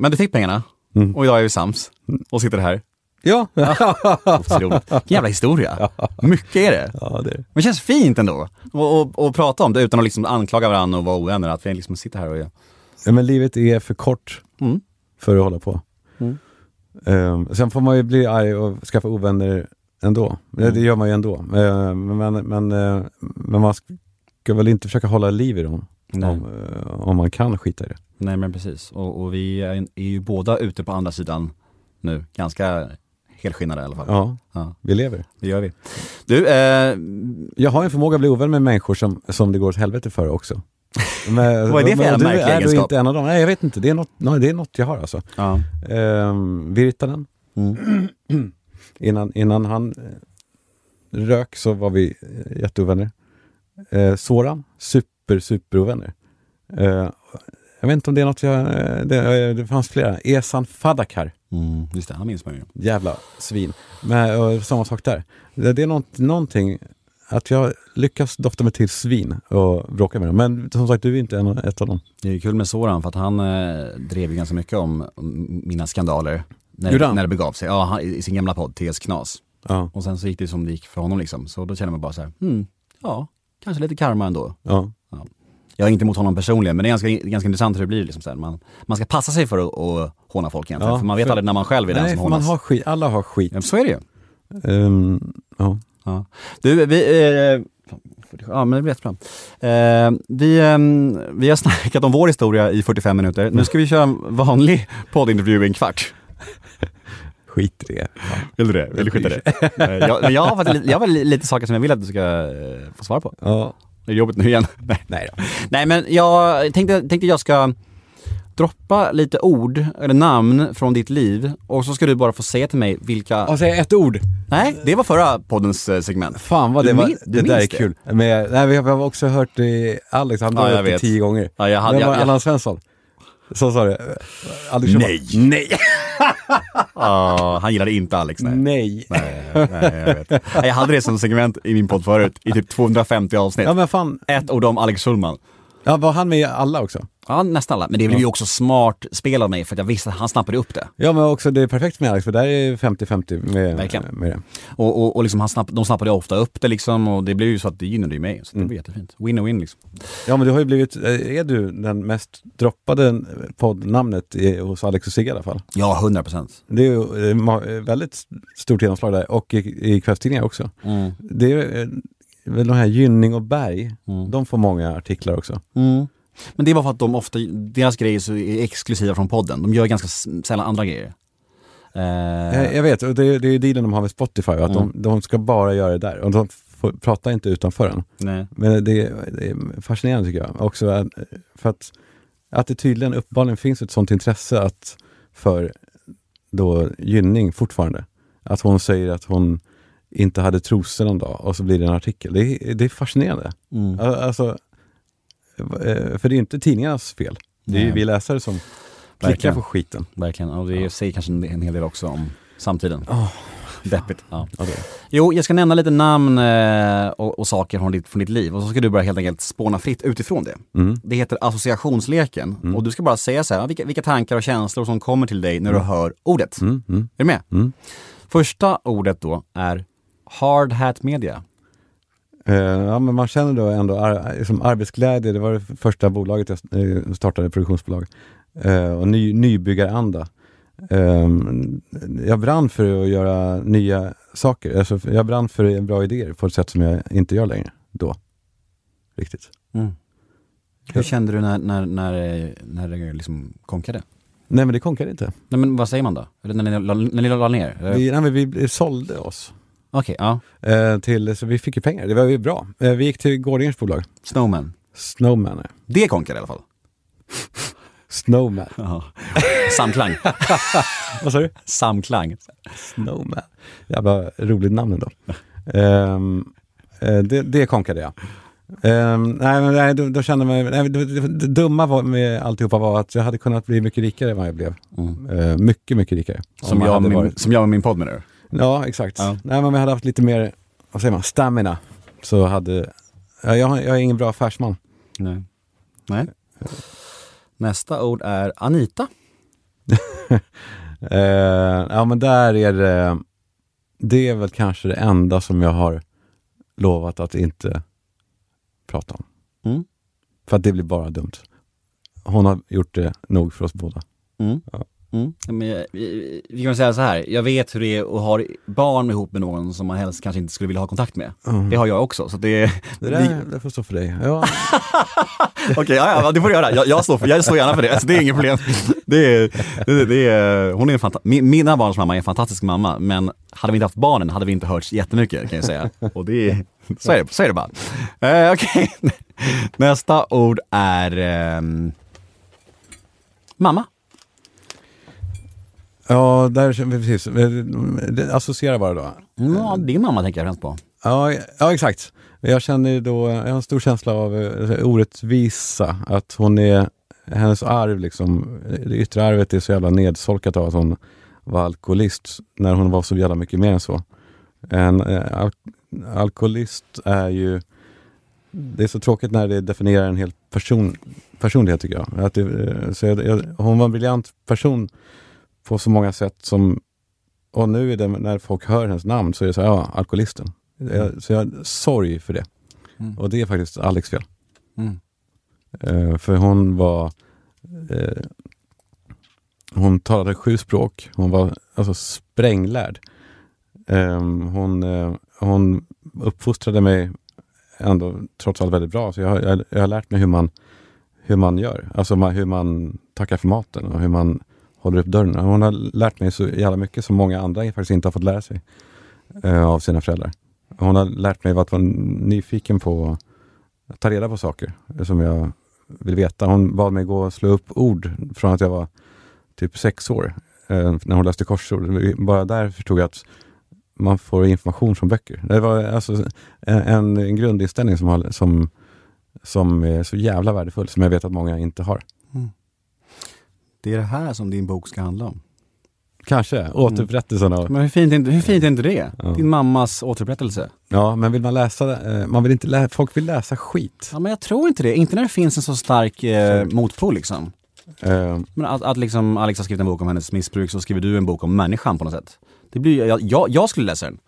Speaker 2: men du fick pengarna.
Speaker 3: Mm.
Speaker 2: Och idag är vi sams. Och sitter här.
Speaker 3: Ja,
Speaker 2: Otroligt. Vilken jävla historia. Mycket är det.
Speaker 3: ja det.
Speaker 2: Men det känns fint ändå. att prata om det utan att liksom anklaga varandra och vara ovänner. Att vi liksom sitter här och är...
Speaker 3: Ja, men livet är för kort
Speaker 2: Mm.
Speaker 3: för att hålla på.
Speaker 2: Mm.
Speaker 3: Ehm, sen får man ju bli arg och skaffa ovänner ändå. Det,
Speaker 2: Mm.
Speaker 3: det gör man ju ändå. Ehm, men, men, eh, men man ska väl inte försöka hålla liv i dem om, eh, om man kan skita i det.
Speaker 2: Nej men precis. Och, och vi är, är ju båda ute på andra sidan nu. Ganska helskinnade i alla fall.
Speaker 3: Ja,
Speaker 2: Ja,
Speaker 3: vi lever.
Speaker 2: det gör vi. Du, eh,
Speaker 3: Jag har en förmåga att bli ovän med människor som, som det går åt helvete för också. Men,
Speaker 2: Vad är det för jävla
Speaker 3: du
Speaker 2: märklig
Speaker 3: är
Speaker 2: egenskap?
Speaker 3: inte en av dem. Nej, jag vet inte. Det är något, nej, det är något jag har alltså.
Speaker 2: ja.
Speaker 3: Ehm, Virtanen,
Speaker 2: Mm.
Speaker 3: Innan, innan han eh, rök så var vi eh, jätteovänner. Eh, Soran, super, super ovänner. Eh, jag vet inte om det är något jag... eh, Det, det fanns flera. Esan Fadakar,
Speaker 2: Mm, just det, han minns man ju.
Speaker 3: jävla svin. Men och samma sak där. Det, det är något, någonting att jag lyckas dofta mig till svin och bråka med dem. Men som sagt, du är inte en, ett av dem.
Speaker 2: Det är kul med Soran för att han eh, drev ju ganska mycket om, om mina skandaler. När, det, när det begav sig. Ja, han, i sin gamla podd, TS Knas.
Speaker 3: Ja,
Speaker 2: Och sen så gick det som det gick för honom liksom. Så då känner man bara så här, hmm, ja, kanske lite karma ändå.
Speaker 3: ja.
Speaker 2: Jag är inte mot honom personligen men det är ganska, ganska intressant hur det blir liksom så här. Man, man ska passa sig för att, att håna folk egentligen,
Speaker 3: Ja,
Speaker 2: för man vet
Speaker 3: för-
Speaker 2: aldrig när man själv är den
Speaker 3: Nej,
Speaker 2: som
Speaker 3: för man
Speaker 2: hånas.
Speaker 3: har skit, alla har skit.
Speaker 2: Ja, så är det ju.
Speaker 3: Ehm, ja.
Speaker 2: Ja. Du, vi... Eh, ja men det blir jättebra. Eh, vi, eh, vi har snackat om vår historia i 45 minuter. Nu ska vi köra en vanlig poddintervju i en kvart.
Speaker 3: Skit i det.
Speaker 2: Vill du det? Vill du skita det? Jag, jag, har faktiskt, lite- jag har väl lite saker som jag vill att du ska eh, få svar på.
Speaker 3: Ja.
Speaker 2: Är det jobbigt nu igen? Nej.
Speaker 3: Nej då.
Speaker 2: Nej men jag tänkte, tänkte jag ska droppa lite ord eller namn från ditt liv och så ska du bara få säga till mig vilka...
Speaker 3: Och säga ett ord.
Speaker 2: Nej, det var förra poddens eh, segment.
Speaker 3: Fan vad
Speaker 2: Du
Speaker 3: det var,
Speaker 2: min-
Speaker 3: det där är kul. Men, nej, vi har också hört det, Alex, han
Speaker 2: Ja,
Speaker 3: drar
Speaker 2: jag
Speaker 3: upp det tio gånger.
Speaker 2: Ja, jag hade- jag- jag-
Speaker 3: Allan Svensson? Så sa det. Alex.
Speaker 2: Nej.
Speaker 3: Nej.
Speaker 2: Ah, han gillade inte Alex, nej.
Speaker 3: Nej.
Speaker 2: Nej, nej, jag vet. Jag hade det som segment i min podd förut, i typ 250 avsnitt.
Speaker 3: Ja men fan,
Speaker 2: Ett ord om Alex Schulman.
Speaker 3: ja, var han med i alla också?
Speaker 2: Ja, nästan alla. Men det blev ju också smart spel av mig för att jag visste att han snappade upp det.
Speaker 3: Ja men också det är perfekt med Alex för där är 50-50 med,
Speaker 2: Verkligen.
Speaker 3: med det.
Speaker 2: Och, och, och liksom han snapp, de snappade ofta upp det liksom och det blev ju så att det gynnade ju mig. Så det blev jättefint. Win och win liksom.
Speaker 3: Ja men du har ju blivit, eh, är du den mest droppade poddnamnet i, hos Alex och Sigge i alla fall?
Speaker 2: Ja, 100 procent.
Speaker 3: Det är ju eh, ma- väldigt stort genomslag där och i, i kvällstidningar också.
Speaker 2: Mm.
Speaker 3: Det är eh, väl de här Gynning och Berg,
Speaker 2: Mm.
Speaker 3: de får många artiklar också.
Speaker 2: Mm. Men det var för att de ofta, deras grejer är exklusiva från podden. De gör ganska sällan andra grejer. Eh,
Speaker 3: Jag, jag vet, och det, det är dealen de har med Spotify, att de, de ska bara göra det där och de får, pratar inte utanför den.
Speaker 2: nej.
Speaker 3: Men det, det är fascinerande tycker jag också, att- för att, att det tydligen uppenbarligen finns ett sånt intresse att för då Gynning fortfarande. Att hon säger att hon inte hade trosor någon dag och så blir det en artikel. Det är, det är fascinerande.
Speaker 2: Mm.
Speaker 3: Al- Alltså, eh, för det är inte tidningarnas fel. Det är ju vi läsare som klickar
Speaker 2: Verkligen.
Speaker 3: på skiten.
Speaker 2: Verkligen, och det säger kanske en, hel del också om samtiden. Deppigt. Ja.
Speaker 3: Är.
Speaker 2: Jo, jag ska nämna lite namn eh, och, och saker från ditt, från ditt liv och så ska du bara helt enkelt spåna fritt utifrån det.
Speaker 3: Mm.
Speaker 2: Det heter associationsleken och du ska bara säga så här, vilka, vilka tankar och känslor som kommer till dig när du hör ordet.
Speaker 3: Mm, mm,
Speaker 2: Är du med?
Speaker 3: mm.
Speaker 2: Första ordet då är Hard Hat Media.
Speaker 3: Eh, ja, men man känner då ändå ar som arbetsglädje, det var det första bolaget jag eh, startade, produktionsbolag. Eh, och ny, nybyggaranda. Eh, jag brann för att göra nya saker, alltså, jag brann för bra idéer på ett sätt som jag inte gör längre då. Riktigt.
Speaker 2: Hur kände du när, när, när, när det liksom konkade?
Speaker 3: Nej men det konkade inte.
Speaker 2: Nej men vad säger man då? Eller när ni, när ni la ner?
Speaker 3: Vi, nej, men vi sålde oss.
Speaker 2: Okej, ja.
Speaker 3: Eh, till, så vi fick ju pengar, det var ju bra. Eh, vi gick till Gårdingers bolag,
Speaker 2: Snowman.
Speaker 3: Snowman. är-
Speaker 2: Det konkade i alla fall.
Speaker 3: Snowman.
Speaker 2: Ja. Samklang.
Speaker 3: Vad sa du?
Speaker 2: Samklang.
Speaker 3: Snowman. Jävla roligt namn ändå. um, det, det konkade jag. Um, nej, men nej, då, då kände man, nej, det, det, det dumma var med alltihopa var att jag hade kunnat bli mycket rikare än vad jag blev. Eh, mycket, mycket rikare.
Speaker 2: Som
Speaker 3: Om
Speaker 2: jag, min, som jag med min podd menar du?
Speaker 3: Ja, exakt.
Speaker 2: Ja.
Speaker 3: Nej, men om jag hade haft lite mer, vad säger man, stamina, så hade, ja, jag, jag är ingen bra affärsman.
Speaker 2: Nej. Nej. Nästa ord är Anita.
Speaker 3: Eh, ja men där är det, det är väl kanske det enda som jag har lovat att inte prata om.
Speaker 2: Mm.
Speaker 3: För att det blir bara dumt. Hon har gjort det nog för oss båda.
Speaker 2: Mm.
Speaker 3: Ja.
Speaker 2: Mm. Men, jag- vi kan säga så här, jag vet hur det är att ha barn ihop med någon som man helst kanske inte skulle vilja ha kontakt med. Det har jag också, så det...
Speaker 3: Det där det får stå för dig. Ja,
Speaker 2: Okej, ja, ja, det får du göra. Jag, jag, står för, jag står gärna för det. Alltså, det är inget problem. Det är, det, det är, hon är en fanta- min, mina barns mamma är en fantastisk mamma, men hade vi inte haft barnen hade vi inte hörts jättemycket kan jag säga. Och det är, så är det, så är det bara. Eh, Okej, nästa ord är ehm, mamma.
Speaker 3: Ja där precis. Det associerar bara då.
Speaker 2: Ja, din mamma tänker jag främst på.
Speaker 3: Ja, ja exakt. Jag känner då, jag har en stor känsla av eh, orättvisa. Att hon är, hennes arv liksom, det yttre arvet är så jävla nedsolkat av att hon var alkoholist. När hon var så jävla mycket mer än så. En eh, al alkoholist är ju, det är så tråkigt när det definierar en hel person, personlighet tycker jag. Att det, eh, så jag, jag. Hon var en briljant person på så många sätt som, och nu är det, när folk hör hennes namn så är det så här, ja, alkoholisten. Jag, så jag sorg för det.
Speaker 2: Mm.
Speaker 3: Och det är faktiskt Alex fel.
Speaker 2: Mm.
Speaker 3: Eh, för hon var eh, hon talade sju språk. Hon var alltså spränglärd. Eh, hon, hon uppfostrade mig ändå trots allt väldigt bra. Så jag, har- jag, jag har lärt mig hur man, hur man gör. Alltså ma- hur man tackar för maten och hur man håller upp dörren. Hon har lärt mig så jävla mycket som många andra faktiskt inte har fått lära sig eh, av sina föräldrar. Hon har lärt mig att vara nyfiken på att ta reda på saker som jag vill veta. Hon bad mig gå och slå upp ord från att jag var typ sex år, eh, när hon läste korsord. Bara där förstod jag att man får information från böcker. Det var alltså en, en grundinställning som, har, som, som är så jävla värdefull, som jag vet att många inte har.
Speaker 2: Det är det här som din bok ska handla om.
Speaker 3: Kanske, återupprättelsen av...
Speaker 2: Men hur fint, är inte- hur fint är inte det?
Speaker 3: Ja.
Speaker 2: Din mammas återupprättelse.
Speaker 3: Ja, men vill man läsa, eh, man vill inte lä- folk vill läsa skit.
Speaker 2: Ja, men jag tror inte det. Inte när det finns en så stark eh, motpol liksom.
Speaker 3: Eh,
Speaker 2: Men att, att liksom Alex har skrivit en bok om hennes missbruk så skriver du en bok om människan på något sätt. Det blir, jag, jag, jag skulle läsa den.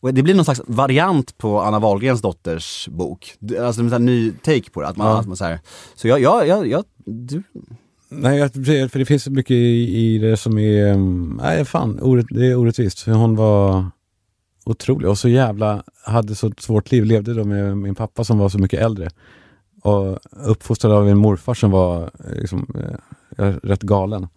Speaker 2: Och det blir någon slags variant på Anna Wahlgrens dotters bok. Det- Alltså en sån här ny take på det. Att man,
Speaker 3: Ja.
Speaker 2: att man så, här, så jag, jag, jag, jag du,
Speaker 3: Nej, jag, för det finns mycket i, i det som är, mm, nej fan, orätt, det är orättvist. För hon var otrolig och så jävla, hade så svårt liv, levde då med min pappa som var så mycket äldre. Och uppfostrad av en morfar som var eh, liksom, eh, rätt galen.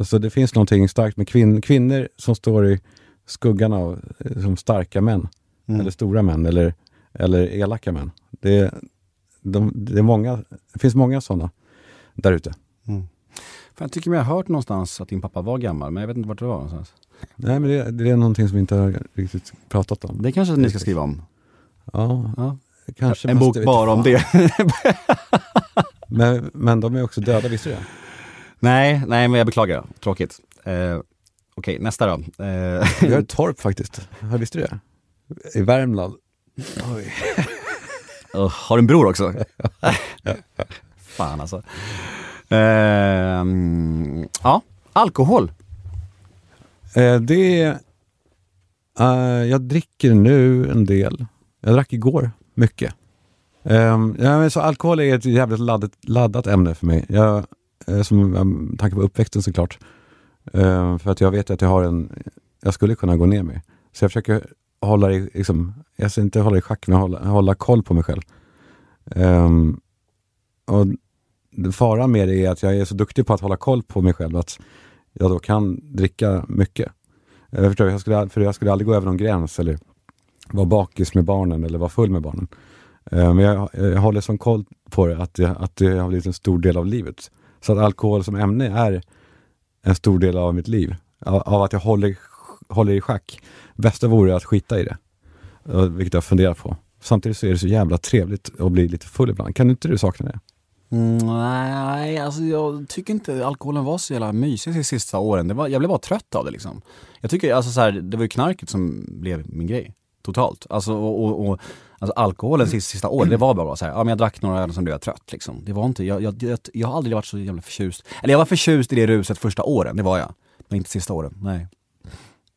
Speaker 3: Så det finns någonting starkt med kvin, kvinnor som står i skuggan av eh, som starka män.
Speaker 2: Mm.
Speaker 3: Eller stora män, eller, eller elaka män. Det, de, det, är många, det finns många sådana där ute.
Speaker 2: För jag tycker mig ha hört någonstans att din pappa var gammal, men jag vet inte vart det var någonstans.
Speaker 3: Nej, men det, det är någonting som vi inte har riktigt pratat om.
Speaker 2: Det kanske ni ska skriva om.
Speaker 3: Ja,
Speaker 2: Ja.
Speaker 3: kanske.
Speaker 2: en bok bara om det.
Speaker 3: Men, men de är också döda, visste du det?
Speaker 2: nej, nej men jag beklagar. Tråkigt. Eh, Okej, nästa då. Eh,
Speaker 3: Vi har ett torp faktiskt. Visste du det? I Värmland.
Speaker 2: Uh, har du en bror också? Fan alltså. Ehm, ja, alkohol.
Speaker 3: Eh, det... eh, jag dricker nu en del. Jag drack igår mycket. Eh, ja, men så alkohol är ett jävligt laddat, laddat ämne för mig. Jag, eh, som, med tanke på uppväxten såklart. Eh, för att jag vet att jag har en... Jag skulle kunna gå ner mig. Så jag försöker hålla i, liksom, jag ska inte hålla i schack, men hålla, hålla koll på mig själv. Ehm, och faran med det är att jag är så duktig på att hålla koll på mig själv att jag då kan dricka mycket. Eh, jag förstår, jag skulle, för jag skulle aldrig gå över någon gräns eller vara bakis med barnen eller vara full med barnen. Eh, men jag, jag håller sån koll på det att, det att det har blivit en stor del av livet. Så att alkohol som ämne är en stor del av mitt liv. Av, av att jag håller, håller i schack. Bästa vore att skita i det. Eh, vilket jag funderar på. Samtidigt så är det så jävla trevligt att bli lite full ibland. Kan inte du sakna det?
Speaker 2: Nej, alltså jag tycker inte alkoholen var så jävla mysig de sista åren. Det var, jag blev bara trött av det liksom. Jag tycker, alltså så här, det var ju knarket som blev min grej. Totalt. Alltså, och, och, och, alltså alkoholen sista, sista åren, det var bara så här, ja men jag drack några öl och sen blev jag trött liksom. Det var inte, jag, jag, jag, jag har aldrig varit så jävla förtjust. Eller jag var förtjust i det ruset första åren, det var jag. Men inte sista åren, nej.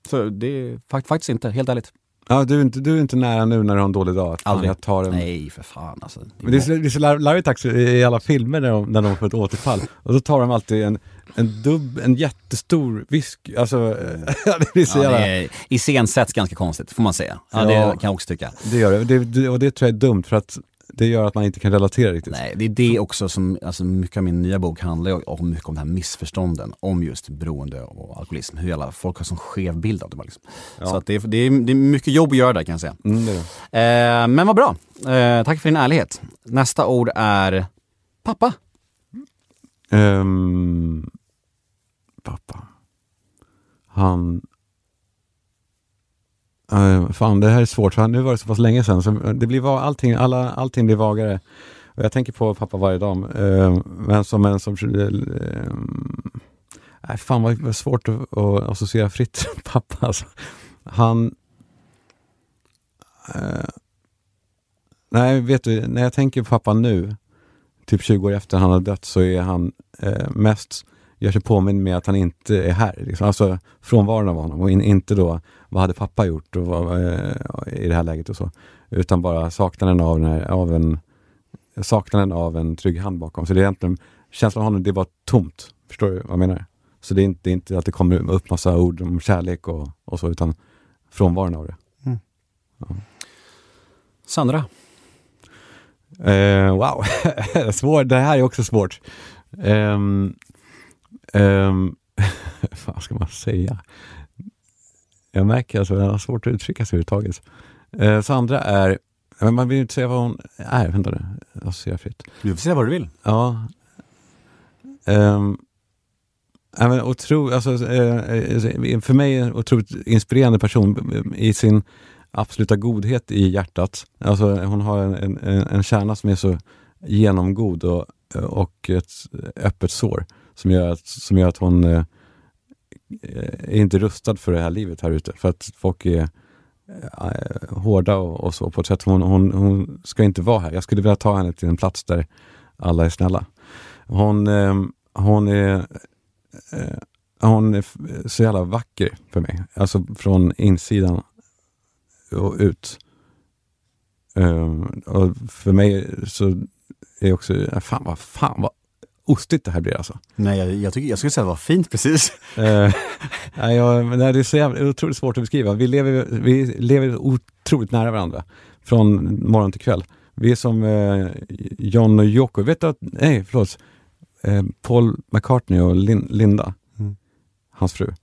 Speaker 2: Så det fakt- faktiskt inte, helt ärligt.
Speaker 3: Ja, du, är inte, du är inte nära nu när du har en dålig dag?
Speaker 2: Aldrig.
Speaker 3: Jag tar en...
Speaker 2: Nej för fan alltså.
Speaker 3: Men det är så, det är så larvigt också i alla filmer när de, när de får ett återfall. Och då tar de alltid en, en dubb, en jättestor whisky. Alltså, det blir så
Speaker 2: Ja,
Speaker 3: jävla...
Speaker 2: det är iscensätts ganska konstigt, får man säga. Ja, det
Speaker 3: Ja.
Speaker 2: kan jag också tycka.
Speaker 3: Det gör det. det, det. Och det tror jag är dumt för att det gör att man inte kan relatera riktigt.
Speaker 2: Nej, det är det också som, alltså mycket av min nya bok handlar ju om mycket om de här missförstånden om just beroende och alkoholism. Hur alla folk har sån skev bild av det. Liksom.
Speaker 3: Ja.
Speaker 2: Så att det, är, det, är, det är mycket jobb att göra där kan jag säga.
Speaker 3: Mm, det det.
Speaker 2: Eh, men vad bra. Eh, tack för din ärlighet. Nästa ord är pappa.
Speaker 3: Ehm, pappa. Han... Uh, fan, det här är svårt, för nu var det så pass länge sedan. Så eh, det blir, allting, alla, allting blir vagare. Och jag tänker på pappa varje dag. Uh, eh, men som en som... Uh, nej, fan vad, vad svårt att, att associera fritt pappa. Alltså. Han... Uh, nej, vet du, när jag tänker på pappa nu, typ 20 år efter han har dött, så är han mest gör sig påminn med att han inte är här. Liksom. Alltså frånvaron av honom och in, inte då vad hade pappa gjort och vad, eh, i det här läget och så. Utan bara saknaden av, den här, av en saknaden av en trygg hand bakom. Så det är egentligen, känslan av honom, det bara tomt. Förstår du vad jag menar? Så det är inte, det är inte att det kommer upp massa ord om kärlek och, och så, utan frånvaron av det.
Speaker 2: Sandra?
Speaker 3: Eh, wow, Svår, det här är också svårt. Um, um, vad ska man säga? Jag märker alltså jag har svårt att uttrycka sig överhuvudtaget. Uh, Sandra är, men man vill ju inte säga vad hon är, vänta nu, jag ser fritt.
Speaker 2: Du får säga vad du vill.
Speaker 3: Ja. Um, ja, men otro, alltså, eh, för mig en otroligt inspirerande person i sin absoluta godhet i hjärtat. Alltså, hon har en, en, en kärna som är så genomgod och, och ett öppet sår som gör att, som gör att hon eh, Eh, är inte rustad för det här livet här ute. För att folk är eh, hårda och, och, så på ett sätt. Hon, hon, hon ska inte vara här. Jag skulle vilja ta henne till en plats där alla är snälla. Hon, eh, hon är eh, hon är så jävla vacker för mig. Alltså från insidan och ut. Um, och för mig så är också, fan vad fan vad ostigt det här blir alltså.
Speaker 2: Nej, jag, jag, tycker, jag skulle säga att det var fint precis.
Speaker 3: nej, jag, men det är så jävla, otroligt svårt att beskriva. Vi lever, vi lever otroligt nära varandra från morgon till kväll. Vi är som uh, John och Yoko. Vet du att, nej förlåt, uh, Paul McCartney och Lin, Linda, mm. hans fru.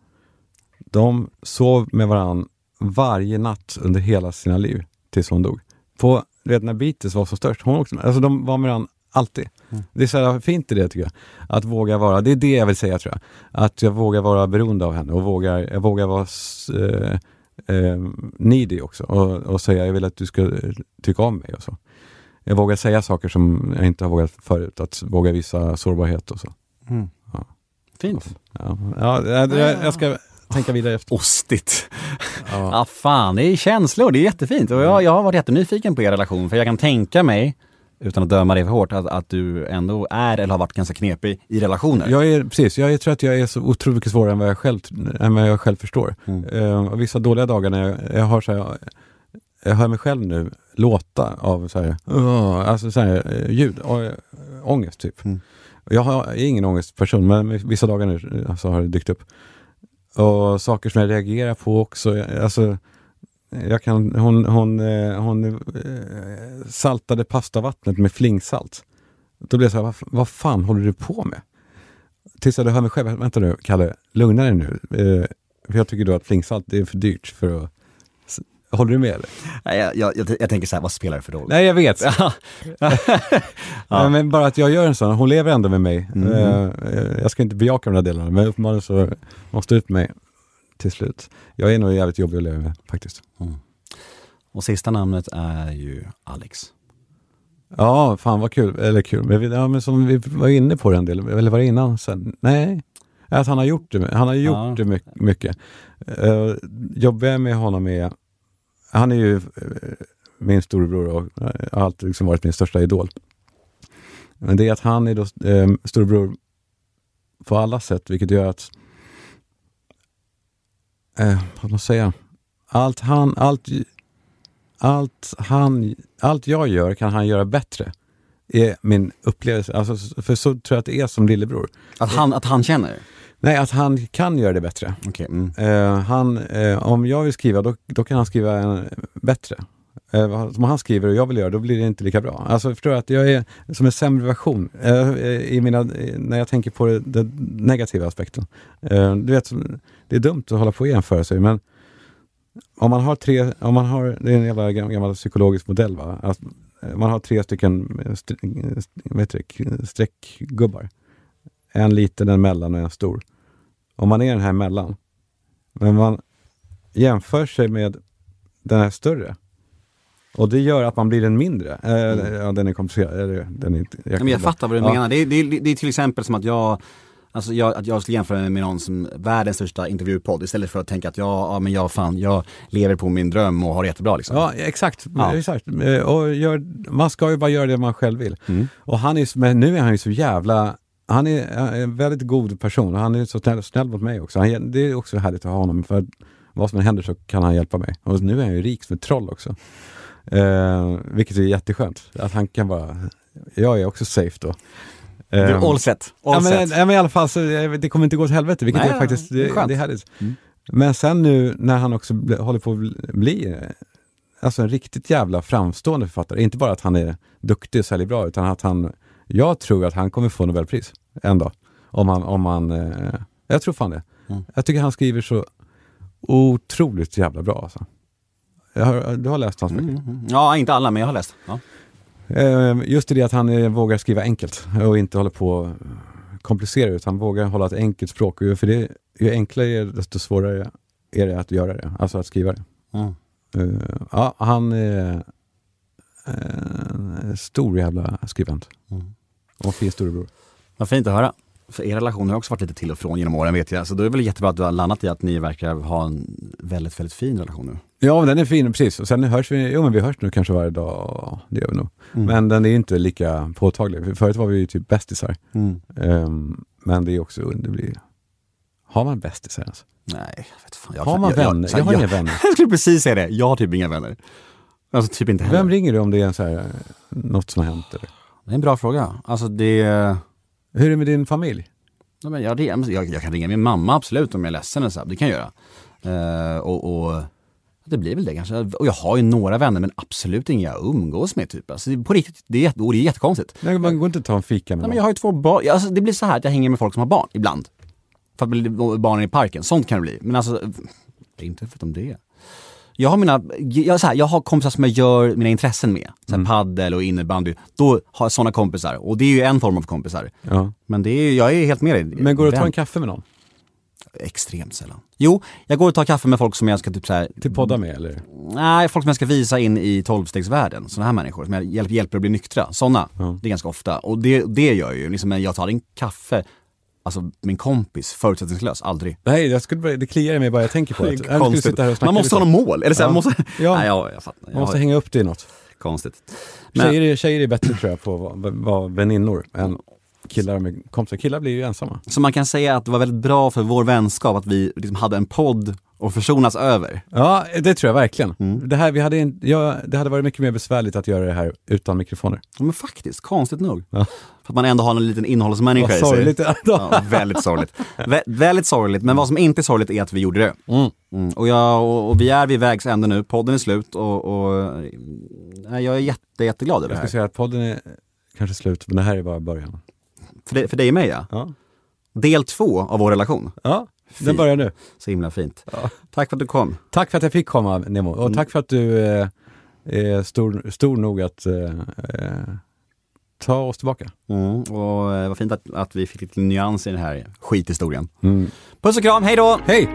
Speaker 3: De sov med varandra varje natt under hela sina liv tills hon dog. På, vet när Beatles var som störst, hon också, alltså de var med varandra alltid. Mm. Det är så fint i det tycker jag. Att våga vara, det är det jag vill säga tror jag. Att jag vågar vara beroende av henne och vågar, jag vågar vara eh, eh, needy också och, och säga jag vill att du ska tycka om mig och så. Jag vågar säga saker som jag inte har vågat förut, att våga visa sårbarhet och så. Mm.
Speaker 2: Ja. Fint.
Speaker 3: Ja, ja jag, jag ska tänka vidare efter.
Speaker 2: Ostigt. Ja. ah, fan, det är känslor, det är jättefint. Och jag, jag har varit jättenyfiken på er relation, för jag kan tänka mig utan att döma dig för hårt, att, att du ändå är eller har varit ganska knepig i relationer.
Speaker 3: Jag är, precis, jag tror att jag är så otroligt mycket svårare än vad jag själv, än vad jag själv förstår. Mm. Uh, vissa dåliga dagar när jag, jag har så här, jag hör mig själv nu låta av så här, uh, alltså så här, ljud, uh, ångest typ. Mm. Jag, har, jag är ingen ångestperson, men vissa dagar nu så har det dykt upp. Och saker som jag reagerar på också. Alltså, jag kan, hon, hon, eh, hon eh, saltade pastavattnet med flingsalt. Då blev jag så här, vad, vad fan håller du på med? Tills jag hör mig själv, vänta nu Kalle, lugna dig nu. Eh, för jag tycker då att flingsalt är för dyrt för att Håller du med eller?
Speaker 2: Jag, jag, jag, jag, tänker så här, vad spelar det för roll?
Speaker 3: Nej, jag vet. ja. Men bara att jag gör en sån, hon lever ändå med mig. Mm. Jag ska inte bejaka de där delarna, men uppenbarligen så måste ut med mig till slut. Jag är nog jävligt jobbig att leva med faktiskt. Mm.
Speaker 2: Och sista namnet är ju Alex.
Speaker 3: Ja, fan vad kul. Eller kul, men, vi, ja, men som vi var inne på den delen, eller var det innan sen? Nej, att han har gjort det, han har gjort ja. det mycket. Uh, jobbar jag med honom är han är ju eh, min storebror och har alltid liksom varit min största idol. Men det är att han är då eh, storebror på alla sätt, vilket gör att eh, vad man säga, allt han, allt, allt han, allt jag gör kan han göra bättre. Är min upplevelse. Alltså, för så tror jag att det är som lillebror.
Speaker 2: Att han, att han känner?
Speaker 3: Nej, att han kan göra det bättre.
Speaker 2: Okay. Mm.
Speaker 3: Uh, han, uh, om jag vill skriva, då, då kan han skriva en, bättre. Uh, som han skriver och jag vill göra, då blir det inte lika bra. Alltså förstår du att jag är som en sämre version i mina, när jag tänker på den negativa aspekten. du vet, det är dumt att hålla på och jämföra sig, men om man har tre, om man har, det är en jävla gammal psykologisk modell va, att man har tre stycken st vet du, streckgubbar. En liten, en mellan och en stor. Om man är den här mellan, men man jämför sig med den här större. Och det gör att man blir en mindre. Eh, mm. Ja, den är komplicerad. Den är inte,
Speaker 2: jag, men jag fattar vad du ja. menar. Det är, det, är, det är till exempel som att jag Alltså jag, att jag skulle jämföra mig med någon som världens största intervjupodd istället för att tänka att jag, ja men jag fan, jag lever på min dröm och har det jättebra liksom.
Speaker 3: Ja exakt, ja. exakt. Eh, och gör, man ska ju bara göra det man själv vill. Mm. Och han är, men nu är han ju så jävla han är en väldigt god person och han är så snäll, snäll mot mig också. Han, det är också härligt att ha honom för vad som än händer så kan han hjälpa mig. Och nu är han ju rik som ett troll också. Eh, vilket är jätteskönt. Att han kan bara jag är också safe då. Ehm,
Speaker 2: all set. All
Speaker 3: ja, men,
Speaker 2: set.
Speaker 3: ja, men i alla fall så eh, det kommer inte gå till helvete, vilket
Speaker 2: Nej,
Speaker 3: är faktiskt
Speaker 2: det skönt.
Speaker 3: det är härligt.
Speaker 2: Mm.
Speaker 3: Men sen nu när han också bli, håller på att bli- alltså en riktigt jävla framstående författare, inte bara att han är duktig och säljer bra, utan att han, jag tror att han kommer få Nobelpris en dag. Om han, om han, eh, jag tror fan det.
Speaker 2: Mm.
Speaker 3: Jag tycker han skriver så otroligt jävla bra alltså. Jag har, du har läst hans böcker?
Speaker 2: Mm, mm. Ja, inte alla, men jag har läst. Ja.
Speaker 3: Eh, Just det att han eh, vågar skriva enkelt och inte håller på och komplicera utan vågar hålla ett enkelt språk. Och För det, ju enklare det är, desto svårare är det att göra det, alltså att skriva det.
Speaker 2: Mm.
Speaker 3: Eh, ja, han är en stor jävla skribent.
Speaker 2: Mm.
Speaker 3: Och fin storebror.
Speaker 2: Vad fint att höra. För er relation har också varit lite till och från genom åren vet jag. Så då är det väl jättebra att du har landat i att ni verkar ha en väldigt, väldigt fin relation nu.
Speaker 3: Ja, men den är fin, precis. Och sen hörs vi, jo men vi hörs nu kanske varje dag, det gör vi nog.
Speaker 2: Mm.
Speaker 3: Men den är inte lika påtaglig. Förut var vi ju typ bästisar.
Speaker 2: Mm.
Speaker 3: Ehm, men det är också, det blir, har man bästisar ens?
Speaker 2: Nej, jag vet fan. Jag,
Speaker 3: Har man
Speaker 2: jag,
Speaker 3: vänner? Jag, har
Speaker 2: jag,
Speaker 3: inga vänner.
Speaker 2: jag skulle precis säga det. Jag har typ inga vänner. Alltså typ inte heller.
Speaker 3: Vem ringer du om det är så här, något som har hänt? Eller?
Speaker 2: Det är en bra fråga. Alltså det...
Speaker 3: Hur är det med din familj?
Speaker 2: Ja, men jag, jag, jag kan ringa min mamma absolut om jag är ledsen eller så. Det kan jag göra. Eh, och, och det blir väl det kanske. Och jag har ju några vänner men absolut inga jag umgås med typ. Alltså, det är på riktigt, det är, och det är jättekonstigt.
Speaker 3: Nej, man går inte att ta en fika med
Speaker 2: Nej, men jag har ju två barn, alltså, det blir så här att jag hänger med folk som har barn ibland. För att barnen i parken, sånt kan det bli. Men alltså, det är inte förutom det. Jag har mina, jag, så här, jag har kompisar som jag gör mina intressen med. Så här, Paddel och innebandy. Då har jag sådana kompisar. Och det är ju en form av kompisar.
Speaker 3: Ja.
Speaker 2: Men det är, jag är helt med dig.
Speaker 3: Men går du att ta en kaffe med någon?
Speaker 2: Extremt sällan. Jo, jag går och tar kaffe med folk som jag ska typ så här,
Speaker 3: Till podda med eller?
Speaker 2: Nej, folk som jag ska visa in i tolvstegsvärlden. Sådana här människor som jag hjälper, hjälper att bli nyktra. Sådana.
Speaker 3: Ja.
Speaker 2: Det är ganska ofta. Och det, det gör jag ju. Liksom, jag tar en kaffe, alltså min kompis, förutsättningslös, aldrig.
Speaker 3: Nej, jag skulle, det kliar i mig bara jag tänker på det. Jag skulle
Speaker 2: Konstigt. Man måste ha något mål. Eller så
Speaker 3: Ja.
Speaker 2: man måste...
Speaker 3: Ja.
Speaker 2: Nej, ja, jag fattar.
Speaker 3: Man
Speaker 2: Jag
Speaker 3: måste
Speaker 2: har-
Speaker 3: hänga upp det i något.
Speaker 2: Konstigt. Men,
Speaker 3: Tjejer är, tjejer är bättre tror jag på att vara- vara väninnor än killar med kompisar. Killar blir ju ensamma.
Speaker 2: så man kan säga att det var väldigt bra för vår vänskap att vi liksom hade en podd att försonas över.
Speaker 3: Ja, det tror jag verkligen.
Speaker 2: Mm.
Speaker 3: Det, här, vi hade en, ja, det hade varit mycket mer besvärligt att göra det här utan mikrofoner.
Speaker 2: Ja, men faktiskt, konstigt nog.
Speaker 3: Ja.
Speaker 2: För att man ändå har en liten innehållsmänniska
Speaker 3: Vad
Speaker 2: i sig.
Speaker 3: sorgligt.
Speaker 2: Ja, väldigt sorgligt. Vä väldigt sorgligt, men vad som inte är sorgligt är att vi gjorde det.
Speaker 3: Mm.
Speaker 2: Mm. Och, jag, och, och vi är vid vägs ände nu, podden är slut och, och jag är jätte, jätteglad över
Speaker 3: Jag
Speaker 2: det här.
Speaker 3: säga att podden är kanske slut, men det här är bara början.
Speaker 2: För, det, för dig och mig ja.
Speaker 3: Ja,
Speaker 2: Del två av vår relation.
Speaker 3: ja den
Speaker 2: Fint.
Speaker 3: börjar nu.
Speaker 2: Så himla fint. Tack för att du kom.
Speaker 3: Tack för att jag fick komma Nemo och
Speaker 2: Mm.
Speaker 3: tack för att du eh, är stor, stor nog att eh, eh, ta oss tillbaka.
Speaker 2: Mm. Och eh, vad fint att, att vi fick lite nyans i den här skithistorien.
Speaker 3: Mm.
Speaker 2: Puss och kram, hej då!
Speaker 3: Hej!